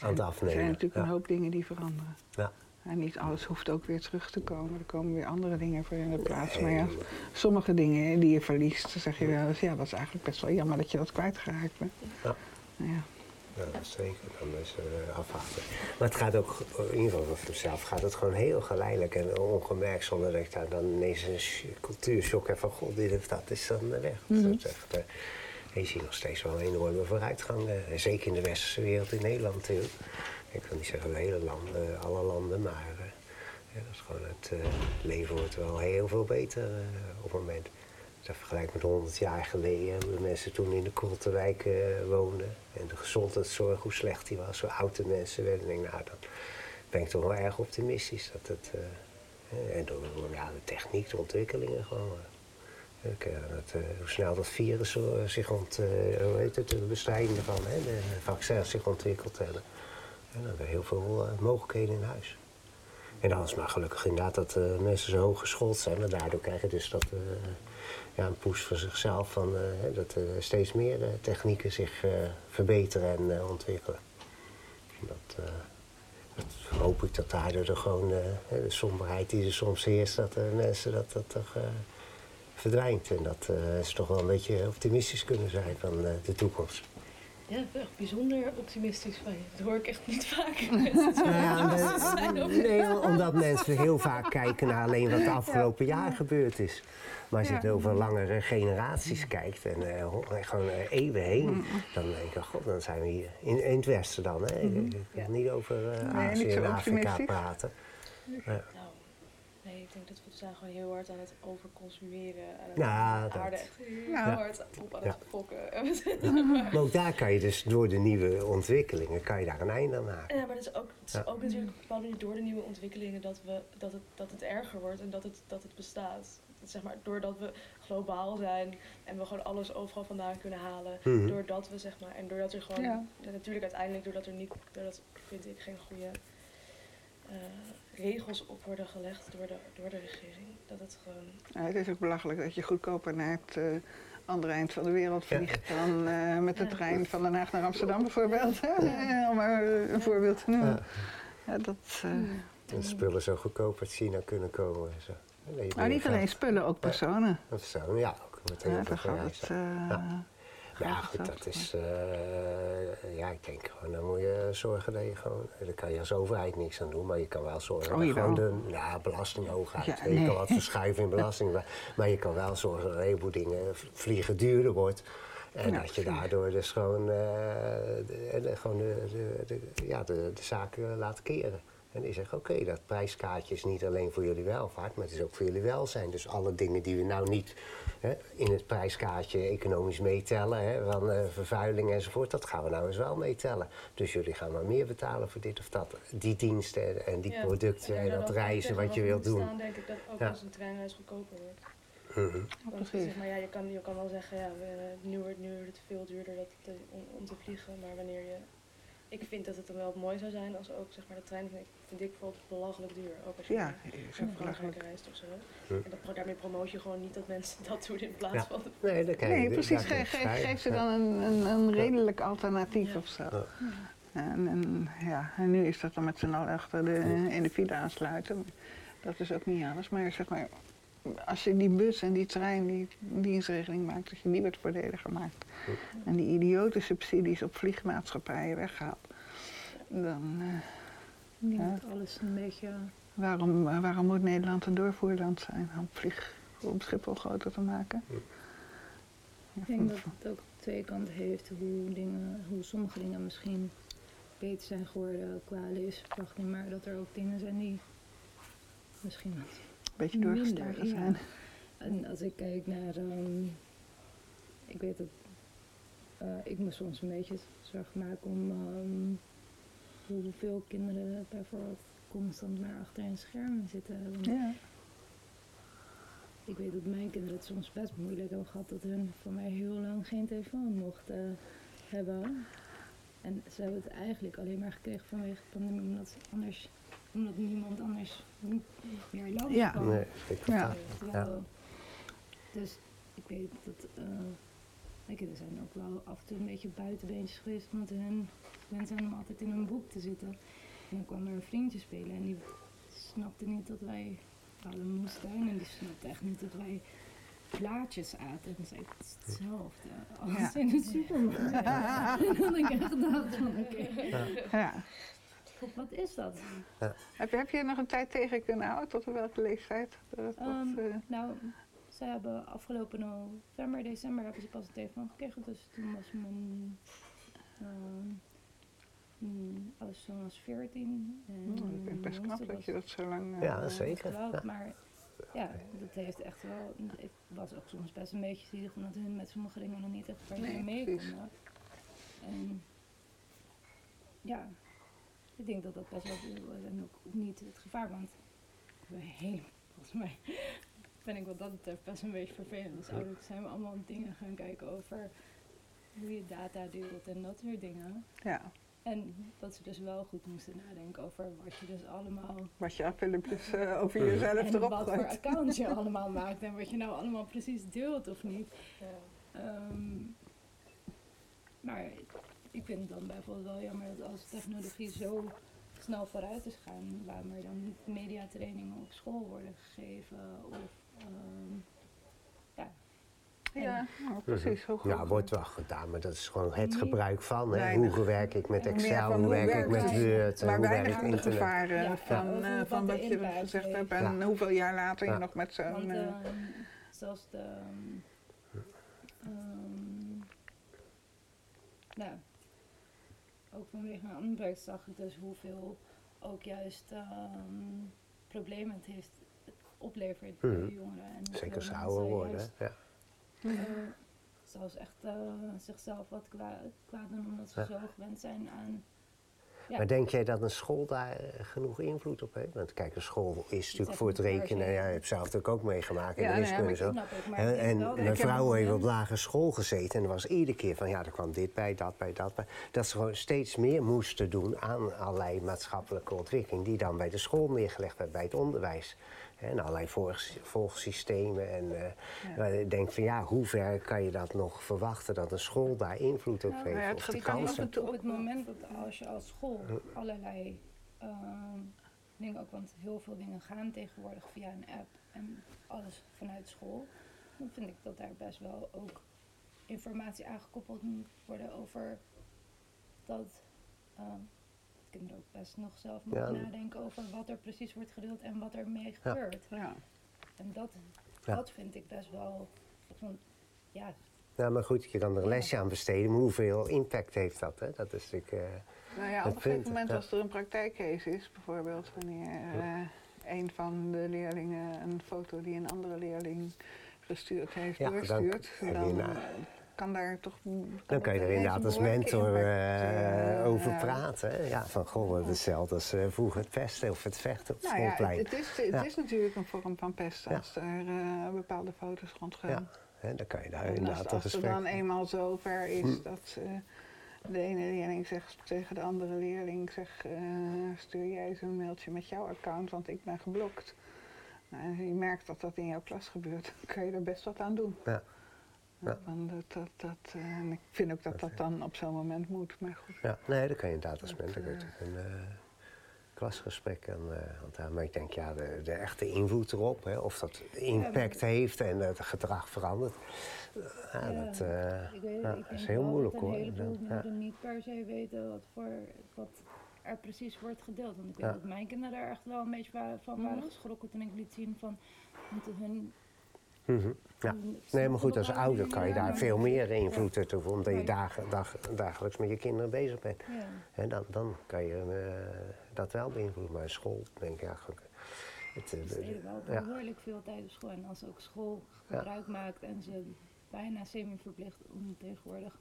aan het Er afnemen. zijn natuurlijk ja. een hoop dingen die veranderen. Ja. En niet alles hoeft ook weer terug te komen. Er komen weer andere dingen voor in de plaats. Maar ja, sommige dingen die je verliest, dan zeg je wel eens, ja, dat is eigenlijk best wel jammer dat je dat kwijtgeraakt bent. Ja. Ja. Ja, zeker. Dan is uh, afwachten. Maar het gaat ook, in ieder geval voor mezelf, gaat het gewoon heel geleidelijk en ongemerkt zonder dat ik daar dan ineens een sh- cultuurshock heb van god, dit of dat is dan eh, weg. Mhm. Dat is echt, eh, je ziet nog steeds wel een enorme vooruitgang. eh, zeker in de westerse wereld, in Nederland. Ik wil niet zeggen de hele landen, eh, alle landen, maar eh, ja, dat is gewoon het eh, leven wordt wel heel veel beter eh, op het moment. Dat vergelijkt met 100 jaar geleden, hoe de mensen toen in de Kortewijk eh woonden. En de gezondheidszorg, hoe slecht die was, hoe oud de mensen werden. denk ik, nou, dan ben ik toch wel erg optimistisch. Dat het, eh, en door, ja, de techniek, de ontwikkelingen gewoon. eh, dat, hoe snel dat virus zich ont, hoe heet het, de bestrijding ervan, hè, de vaccins zich ontwikkeld hebben. En dan hebben we heel veel mogelijkheden in huis. En dan is maar gelukkig inderdaad dat mensen zo hoog geschoold zijn. Maar daardoor krijg je dus dat, ja, een push voor zichzelf. Van, eh, hè, dat er steeds meer eh, technieken zich eh, verbeteren en eh, ontwikkelen. Dat, eh, dat hoop ik dat daardoor de, gewoon, eh, hè, de somberheid die er soms heerst, dat de mensen dat, dat toch eh, verdwijnt. En dat eh, ze toch wel een beetje optimistisch kunnen zijn van eh, de toekomst. Ja, echt bijzonder optimistisch van je. Dat hoor ik echt niet vaak. Nou ja, nee, omdat mensen heel vaak kijken naar alleen wat de afgelopen jaar gebeurd is. Maar als je het over langere generaties kijkt en eh, gewoon eh, eeuwen heen, Mm. dan denk ik, god, dan zijn we hier in, in het Westen dan. Hè? Ik- Ik wil niet over eh, Nee, Azië en Afrika optimistisch. praten. Nou, nee, ik denk dat we zijn gewoon heel hard aan het overconsumeren. Aan het de aarde dat. echt heel Ja. hard op aan Ja. het fokken. En we zitten maar- Maar ook daar kan je dus door de nieuwe ontwikkelingen, kan je daar een einde aan maken. Ja, maar het is ook, het is Ja. ook natuurlijk op een bepaalde manier door de nieuwe ontwikkelingen dat, we, dat, het, dat het erger wordt en dat het, dat het bestaat. Zeg maar, doordat we globaal zijn en we gewoon alles overal vandaan kunnen halen. Mhm. Doordat we zeg maar, en doordat er gewoon, Ja. natuurlijk uiteindelijk doordat er niet, doordat vind ik geen goede eh, regels op worden gelegd door de, door de regering. Dat het gewoon, Ja, het is ook belachelijk dat je goedkoper naar het eh, andere eind van de wereld Ja. vliegt dan eh, met de Ja. trein van Den Haag naar Amsterdam bijvoorbeeld. Om maar een voorbeeld te noemen. Ja. Ja, dat, eh, En spullen zo goedkoop uit China kunnen komen en zo. Nee, je maar bent niet alleen spullen, ook personen. Zo, ja, ook met heel Ja, daar gaat eh, Ja. Ja, goed, dat is. eh, ja, ik denk gewoon, dan moet je zorgen dat je gewoon. Daar kan je als overheid niks aan doen, maar je kan wel zorgen Oh, dat jawel. gewoon de ja, belasting hoog gaat. Ja, je kan wat verschuiven in belasting, maar, maar je kan wel zorgen dat een heleboel dingen vliegen duurder wordt. En Ja, dat je daardoor dus gewoon, eh, de, gewoon de, ja, de, de zaken laat keren. En die zeggen, oké, dat prijskaartje is niet alleen voor jullie welvaart, maar het is ook voor jullie welzijn. Dus alle dingen die we nou niet hè, in het prijskaartje economisch meetellen, hè, van eh, vervuiling enzovoort, dat gaan we nou eens wel meetellen. Dus jullie gaan maar meer betalen voor dit of dat, die diensten en die Ja, producten en dat reizen wat je wilt doen. Staan, denk ik dat ook Ja. als een treinreis goedkoper wordt. Want precies. zeg maar, ja, je, kan, je kan wel zeggen, ja, we, nu, wordt, nu wordt het veel duurder dat, te- om, om te vliegen. Maar wanneer je... Ik vind dat het dan wel mooi zou zijn als ook zeg maar, de trein vind ik, vind ik bijvoorbeeld belachelijk duur. Ook als je Ja, naar Frankrijk belachelijk. reist of zo. Hm. En dat, daarmee promoot je gewoon niet dat mensen dat doen in plaats Ja. van... Nee, Nee, precies. daar Ge- kun je ge- verschuiven. geef ze dan een, een, een redelijk alternatief Ja. of zo. Ja. En, en, ja, en nu is dat dan met z'n allen achter de, in de file aansluiten. Dat is ook niet alles. Maar zeg maar, als je die bus en die trein, die dienstregeling maakt, dat je die wat voordeliger maakt. En die idiote subsidies op vliegmaatschappijen weghaalt. Dan, eh, Ik denk Ja. dat alles een beetje... waarom, eh, waarom moet Nederland een doorvoerland zijn om, vlieg, om Schiphol groter te maken? Ja, Ik denk dat het ook twee kanten heeft, hoe, dingen, hoe sommige dingen misschien beter zijn geworden qua levensverwachting, maar dat er ook dingen zijn die misschien wat beetje doorgeslagen ja. zijn. En als ik kijk naar, ehm, ik weet dat eh, ik me soms een beetje zorgen maak om ehm, hoeveel kinderen bijvoorbeeld constant maar achter een scherm zitten. Want Ja. Ik weet dat mijn kinderen het soms best moeilijk hebben gehad dat hun van mij heel lang geen telefoon mochten hebben. En ze hebben het eigenlijk alleen maar gekregen vanwege de pandemie, omdat, ze anders, omdat niemand anders niet meer langs Ja. kwam. Nee, ik Ja. Terwijl- Dus ik weet dat uh, mijn kinderen zijn ook wel af en toe een beetje buitenbeentjes geweest, omdat hun gewend zijn om altijd in een boek te zitten. En dan kwam er een vriendje spelen en die snapte niet dat wij hadden een moestuin en die snapte echt niet dat wij plaatjes aten. En zei ik, het is hetzelfde als ja. in de supermarkt. *laughs* en dan ik echt gedacht van, oké. Ja. Wat is dat? Ja. Heb, je, heb je nog een tijd tegen kunnen houden? Tot welke leeftijd? Dat, um, uh... Nou, ze hebben afgelopen november, december hebben ze pas een telefoon gekregen. Dus toen was mijn um, oudste zoon was 14. En oh, ik vind best knap dat je dat zo lang... Uh, ja, zeker. ja. Maar ja, dat heeft echt wel... Ik was ook soms best een beetje zielig omdat hun met sommige dingen nog niet echt per se mee konden. En ja, ik denk dat dat best wel en ook niet het gevaar, want volgens mij ben ik wat dat betreft best een beetje vervelend. Dus ouders zijn we allemaal dingen gaan kijken over hoe je data deelt en dat soort dingen. Ja. En dat ze dus wel goed moesten nadenken over wat je dus allemaal... Wat je filmpjes uh, over jezelf en erop wat voor accounts je *laughs* allemaal maakt en wat je nou allemaal precies deelt of niet. Ja. Um, maar ik vind het dan bijvoorbeeld wel jammer dat als technologie zo snel vooruit is gaan, waarom er dan niet mediatrainingen op school worden gegeven of um, ja. Ja, oh, precies. Hoe ja, wordt wel gedaan, maar dat is gewoon het gebruik van. Hè? Hoe werk ik met Excel, hoe werk ik met Word, maar hoe werk ik internet. gevaar ja, van, uh, van wat je gezegd hebt en hoeveel jaar later je nog met zo'n... Uh, zelfs de... Um, nou, ook vanwege een andere zag ik dus hoeveel ook juist um, problemen het heeft oplevert bij mm. jongeren. En Zeker als ouder worden, ja. Uh, zelfs echt uh, zichzelf wat kwaad, kwaad doen omdat ze ja. zo gewend zijn aan ja. Maar denk jij dat een school daar eh, genoeg invloed op heeft? Want kijk, een school is natuurlijk voor het rekenen. Ja, je hebt zelf natuurlijk ook meegemaakt in ja, de wiskunde zo. en, en mijn vrouw heeft op lagere school gezeten en er was iedere keer van ja, er kwam dit bij, dat bij, dat bij. Dat ze gewoon steeds meer moesten doen aan allerlei maatschappelijke ontwikkeling die dan bij de school neergelegd werd, bij het onderwijs. En allerlei volgsystemen. En uh, ja. ik denk van ja, hoe ver kan je dat nog verwachten dat een school daar invloed op heeft? Ja, het kansen? Op het moment dat als je als school allerlei uh, dingen ook, want heel veel dingen gaan tegenwoordig via een app en alles vanuit school, dan vind ik dat daar best wel ook informatie aangekoppeld moet worden over dat uh, kinderen ook best nog zelf moeten nadenken over wat er precies wordt gedeeld en wat er mee gebeurt. Ja. En dat, dat vind ik best wel. Van, ja. ja, maar goed, je kan er een lesje aan besteden, maar hoeveel impact heeft dat? Hè? Dat is natuurlijk. Uh, nou ja, op een gegeven moment als er een praktijkcase is, bijvoorbeeld wanneer uh, een van de leerlingen een foto die een andere leerling gestuurd heeft, doorstuurt, dan, dan kan daar toch... Dan kan je er inderdaad als mentor uh, over praten. Ja, van goh, hetzelfde als uh, vroeger het pesten of het vechten op het nou schoolplein. Ja, het, is, het is natuurlijk een vorm van pesten als er uh, bepaalde foto's rondgaan. Ja, dan kan je daar inderdaad als, als het dan eenmaal zover is hm. dat de ene leerling zegt tegen de andere leerling... Zeg, stuur jij eens een mailtje met jouw account, want ik ben geblokt. Nou, en je merkt dat dat in jouw klas gebeurt, *laughs* dan kan je er best wat aan doen. Ja. Ja. dat, dat, dat, uh, en ik vind ook dat dat dan op zo'n moment moet, maar goed. Ja, nee, dat kan je inderdaad als mentor uh, een uh, klasgesprek aan uh, Maar ik denk, ja, de, de, echte invloed erop, hè, of dat impact ja, heeft en het gedrag verandert, ja, dat ik weet, ik is heel moeilijk hoor. Een heleboel ja. niet per se weten wat, voor, wat er precies wordt gedeeld. Want ik weet dat mijn kinderen er echt wel een beetje van waren mhm. geschrokken toen ik liet zien van, hun Mm -hmm. Ja. Nee, maar goed, als ouder kan je daar veel meer invloed uit hebben, omdat je dag, dag, dagelijks met je kinderen bezig bent. Ja. En dan, dan kan je uh, dat wel beïnvloeden. Maar school, denk ik, ja, het, uh, is wel behoorlijk veel tijd op school. En als ook school gebruik maakt en ze bijna semi-verplicht om tegenwoordig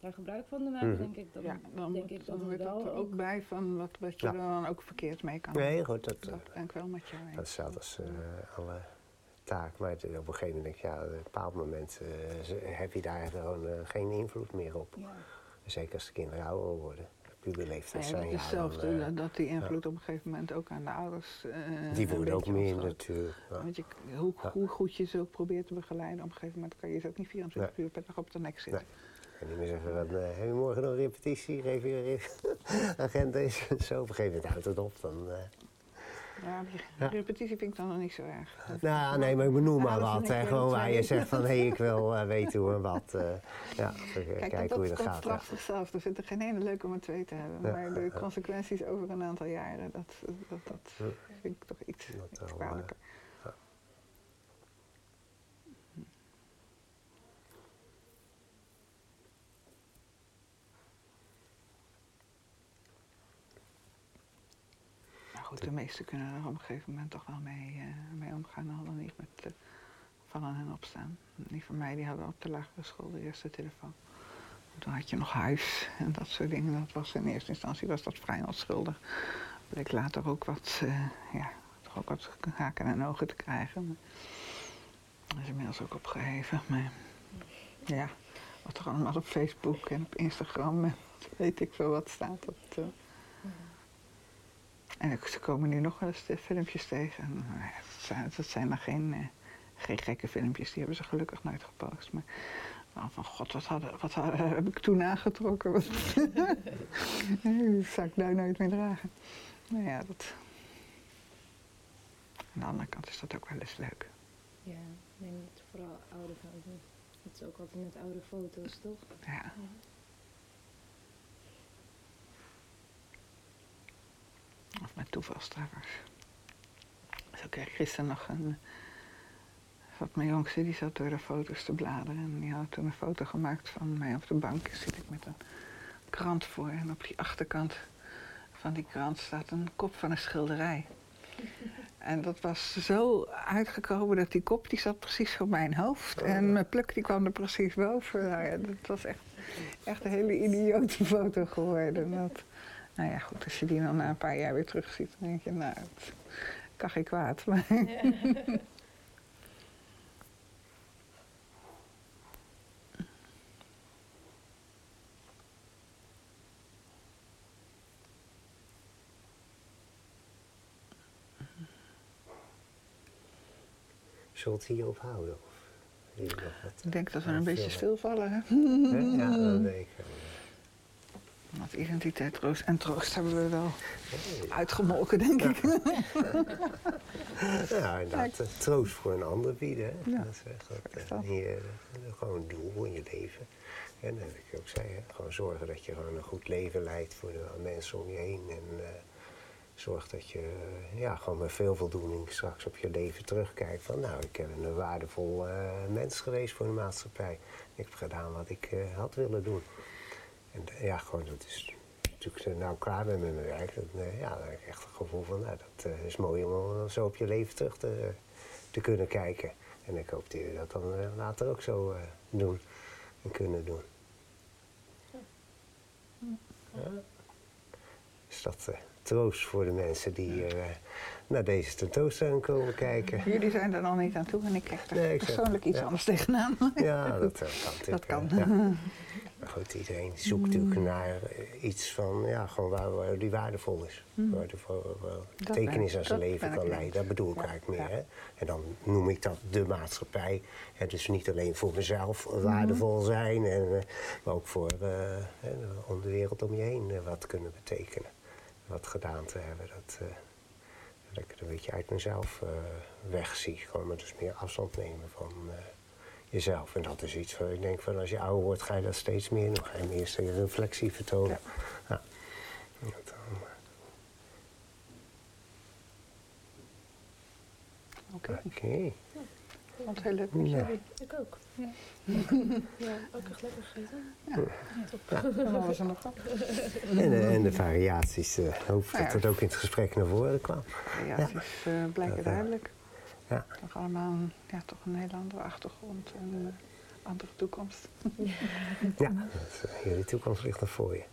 daar gebruik van te maken, mm -hmm. denk ik, dan, ja, dan denk ik dat wel er ook bij van wat, wat je ja. dan ook verkeerd mee kan. Nee, goed, dat, dat ben ik wel met je Dat is zelfs als uh, alle taak. Maar op een gegeven moment denk ik, ja, op een bepaald moment uh, heb je daar gewoon uh, geen invloed meer op. Ja. Zeker als de kinderen ouder worden. puberleeftijd Ja, zijn. dat ja, is hetzelfde, eh, dat- dat die invloed op een gegeven moment ook aan de ouders. eh, die worden ook meer natuurlijk. Want je, hoe, hoe goed je ze ook probeert te begeleiden, op een gegeven moment kan je ze ook niet 24 uur per dag op de nek zitten. Ik kan niet meer zeggen, van, eh, heb je morgen nog een repetitie? Geef je *laughs* agenda eens. *laughs* Zo, op een gegeven moment houdt het op. Dan, eh, Ja, repetitie vind ik dan nog niet zo erg. Dat- Nou nee, maar ik benoem maar dat wat. Hè. Gewoon dat waar je zegt van, hé, ik wil eh, weten hoe en wat. eh, ja, *laughs* Kijk, kijken dat, hoe je dat, dat gaat. straft ja. zichzelf. Er zit er geen ene leuk om er twee te hebben. Maar de consequenties over een aantal jaren, dat, dat, dat vind ik toch iets, Dat iets wel, eh, kwalijker. De meesten kunnen er op een gegeven moment toch wel mee, eh, mee omgaan. Al niet met eh, vallen en opstaan. Die van mij die hadden op de lagere school de eerste telefoon. Toen had je nog huis en dat soort dingen. Dat was in eerste instantie was dat vrij onschuldig. Bleek later ook wat, eh, ja, toch ook wat haken en ogen te krijgen. Dat is inmiddels ook opgeheven. Maar ja, wat er allemaal op Facebook en op Instagram en weet ik veel wat staat. Dat, en ik- ze komen nu nog wel eens de filmpjes tegen. En, nou dat, zijn, dat dan geen, eh, geen gekke filmpjes, die hebben ze gelukkig nooit gepost. Maar wel van god, wat, hadden, wat hadden- *laughs* heb ik toen aangetrokken? Wat- *laughs* dat zou ik nou nooit meer dragen. Nou ja, dat... Aan de andere kant is dat ook wel eens leuk. Ja, ik denk dat vooral oude foto's. Het is ook altijd met oude foto's, toch? Ja. Of met toevalstreffers. Zo kreeg ik gisteren nog een... Zat mijn jongste, die zat door de foto's te bladeren. En die had toen een foto gemaakt van mij op de bank. Zit ik met een krant voor. En op die achterkant van die krant staat een kop van een schilderij. *laughs* En dat was zo uitgekomen dat die kop die zat precies op mijn hoofd. En mijn pluk die kwam er precies boven. Nou ja, dat was echt, echt een hele idiote foto geworden. Dat, nou ja, goed, als je die dan na een paar jaar weer terugziet, dan denk je, nou, het kan geen kwaad. Maar *laughs* het hierop houden? Of wil je nog wat? ik denk dat we Ja, een beetje stilvallen. Hè? Ja, dat denk ik. Want identiteit troost en troost hebben we wel uitgemolken, denk ik. Ja, *laughs* inderdaad. eh, Troost voor een ander bieden. Hè? Ja, Dat is echt wat, is eh, dat. eh, gewoon een doel in je leven. En dat ik ook zei, hè? gewoon zorgen dat je gewoon een goed leven leidt voor de mensen om je heen. En zorg dat je ja, gewoon met veel voldoening straks op je leven terugkijkt. Van nou, ik ben een waardevol mens geweest voor de maatschappij. Ik heb gedaan wat ik had willen doen. En eh, ja, gewoon dat is natuurlijk ik nou klaar ben met mijn werk. Dan, eh, ja, dan heb ik echt het gevoel van, nou, dat eh, is mooi om eh, zo op je leven terug te, te kunnen kijken. En ik hoop dat jullie dat dan eh, later ook zo eh, doen en kunnen doen. Ja. Is dat eh, troost voor de mensen die hier eh, naar deze tentoonstelling komen kijken? Jullie zijn er nog niet aan toe en ik krijg er Nee, ik zeg- persoonlijk iets ja. anders tegenaan. Ja, dat eh, kan. *laughs* Dat kan. eh, ja. *laughs* Goed, iedereen zoekt natuurlijk naar eh, iets van, ja, gewoon waar, waar die waardevol is. Waar de voor, waar Dat betekenis aan zijn leven kan leiden. Dat bedoel ik Ja, eigenlijk meer. ja. Hè? En dan noem ik dat de maatschappij. Hè, dus niet alleen voor mezelf waardevol zijn, en, eh, maar ook voor eh, om de wereld om je heen wat kunnen betekenen. Wat gedaan te hebben. Dat, dat ik het een beetje uit mezelf wegzie. Gewoon maar dus meer afstand nemen van jezelf. En dat is iets waar ik denk van als je ouder wordt ga je dat steeds meer doen. Ga je meer steeds reflectie vertonen. Ja. Dat dan, Oké, Oké. ik vond het heel leuk met Ja. jullie. Ik ook. Ja. ja, ook echt lekker gegeten. Dan was er nog wat. En, de- en de variaties, eh hoop ja. dat dat ook in het gesprek naar voren kwam. Ja, het is eh, blijken Dat, eh, duidelijk. Ja. Toch allemaal een, ja, toch een hele andere achtergrond en een andere toekomst. Ja, dat, eh, jullie toekomst ligt nog voor je.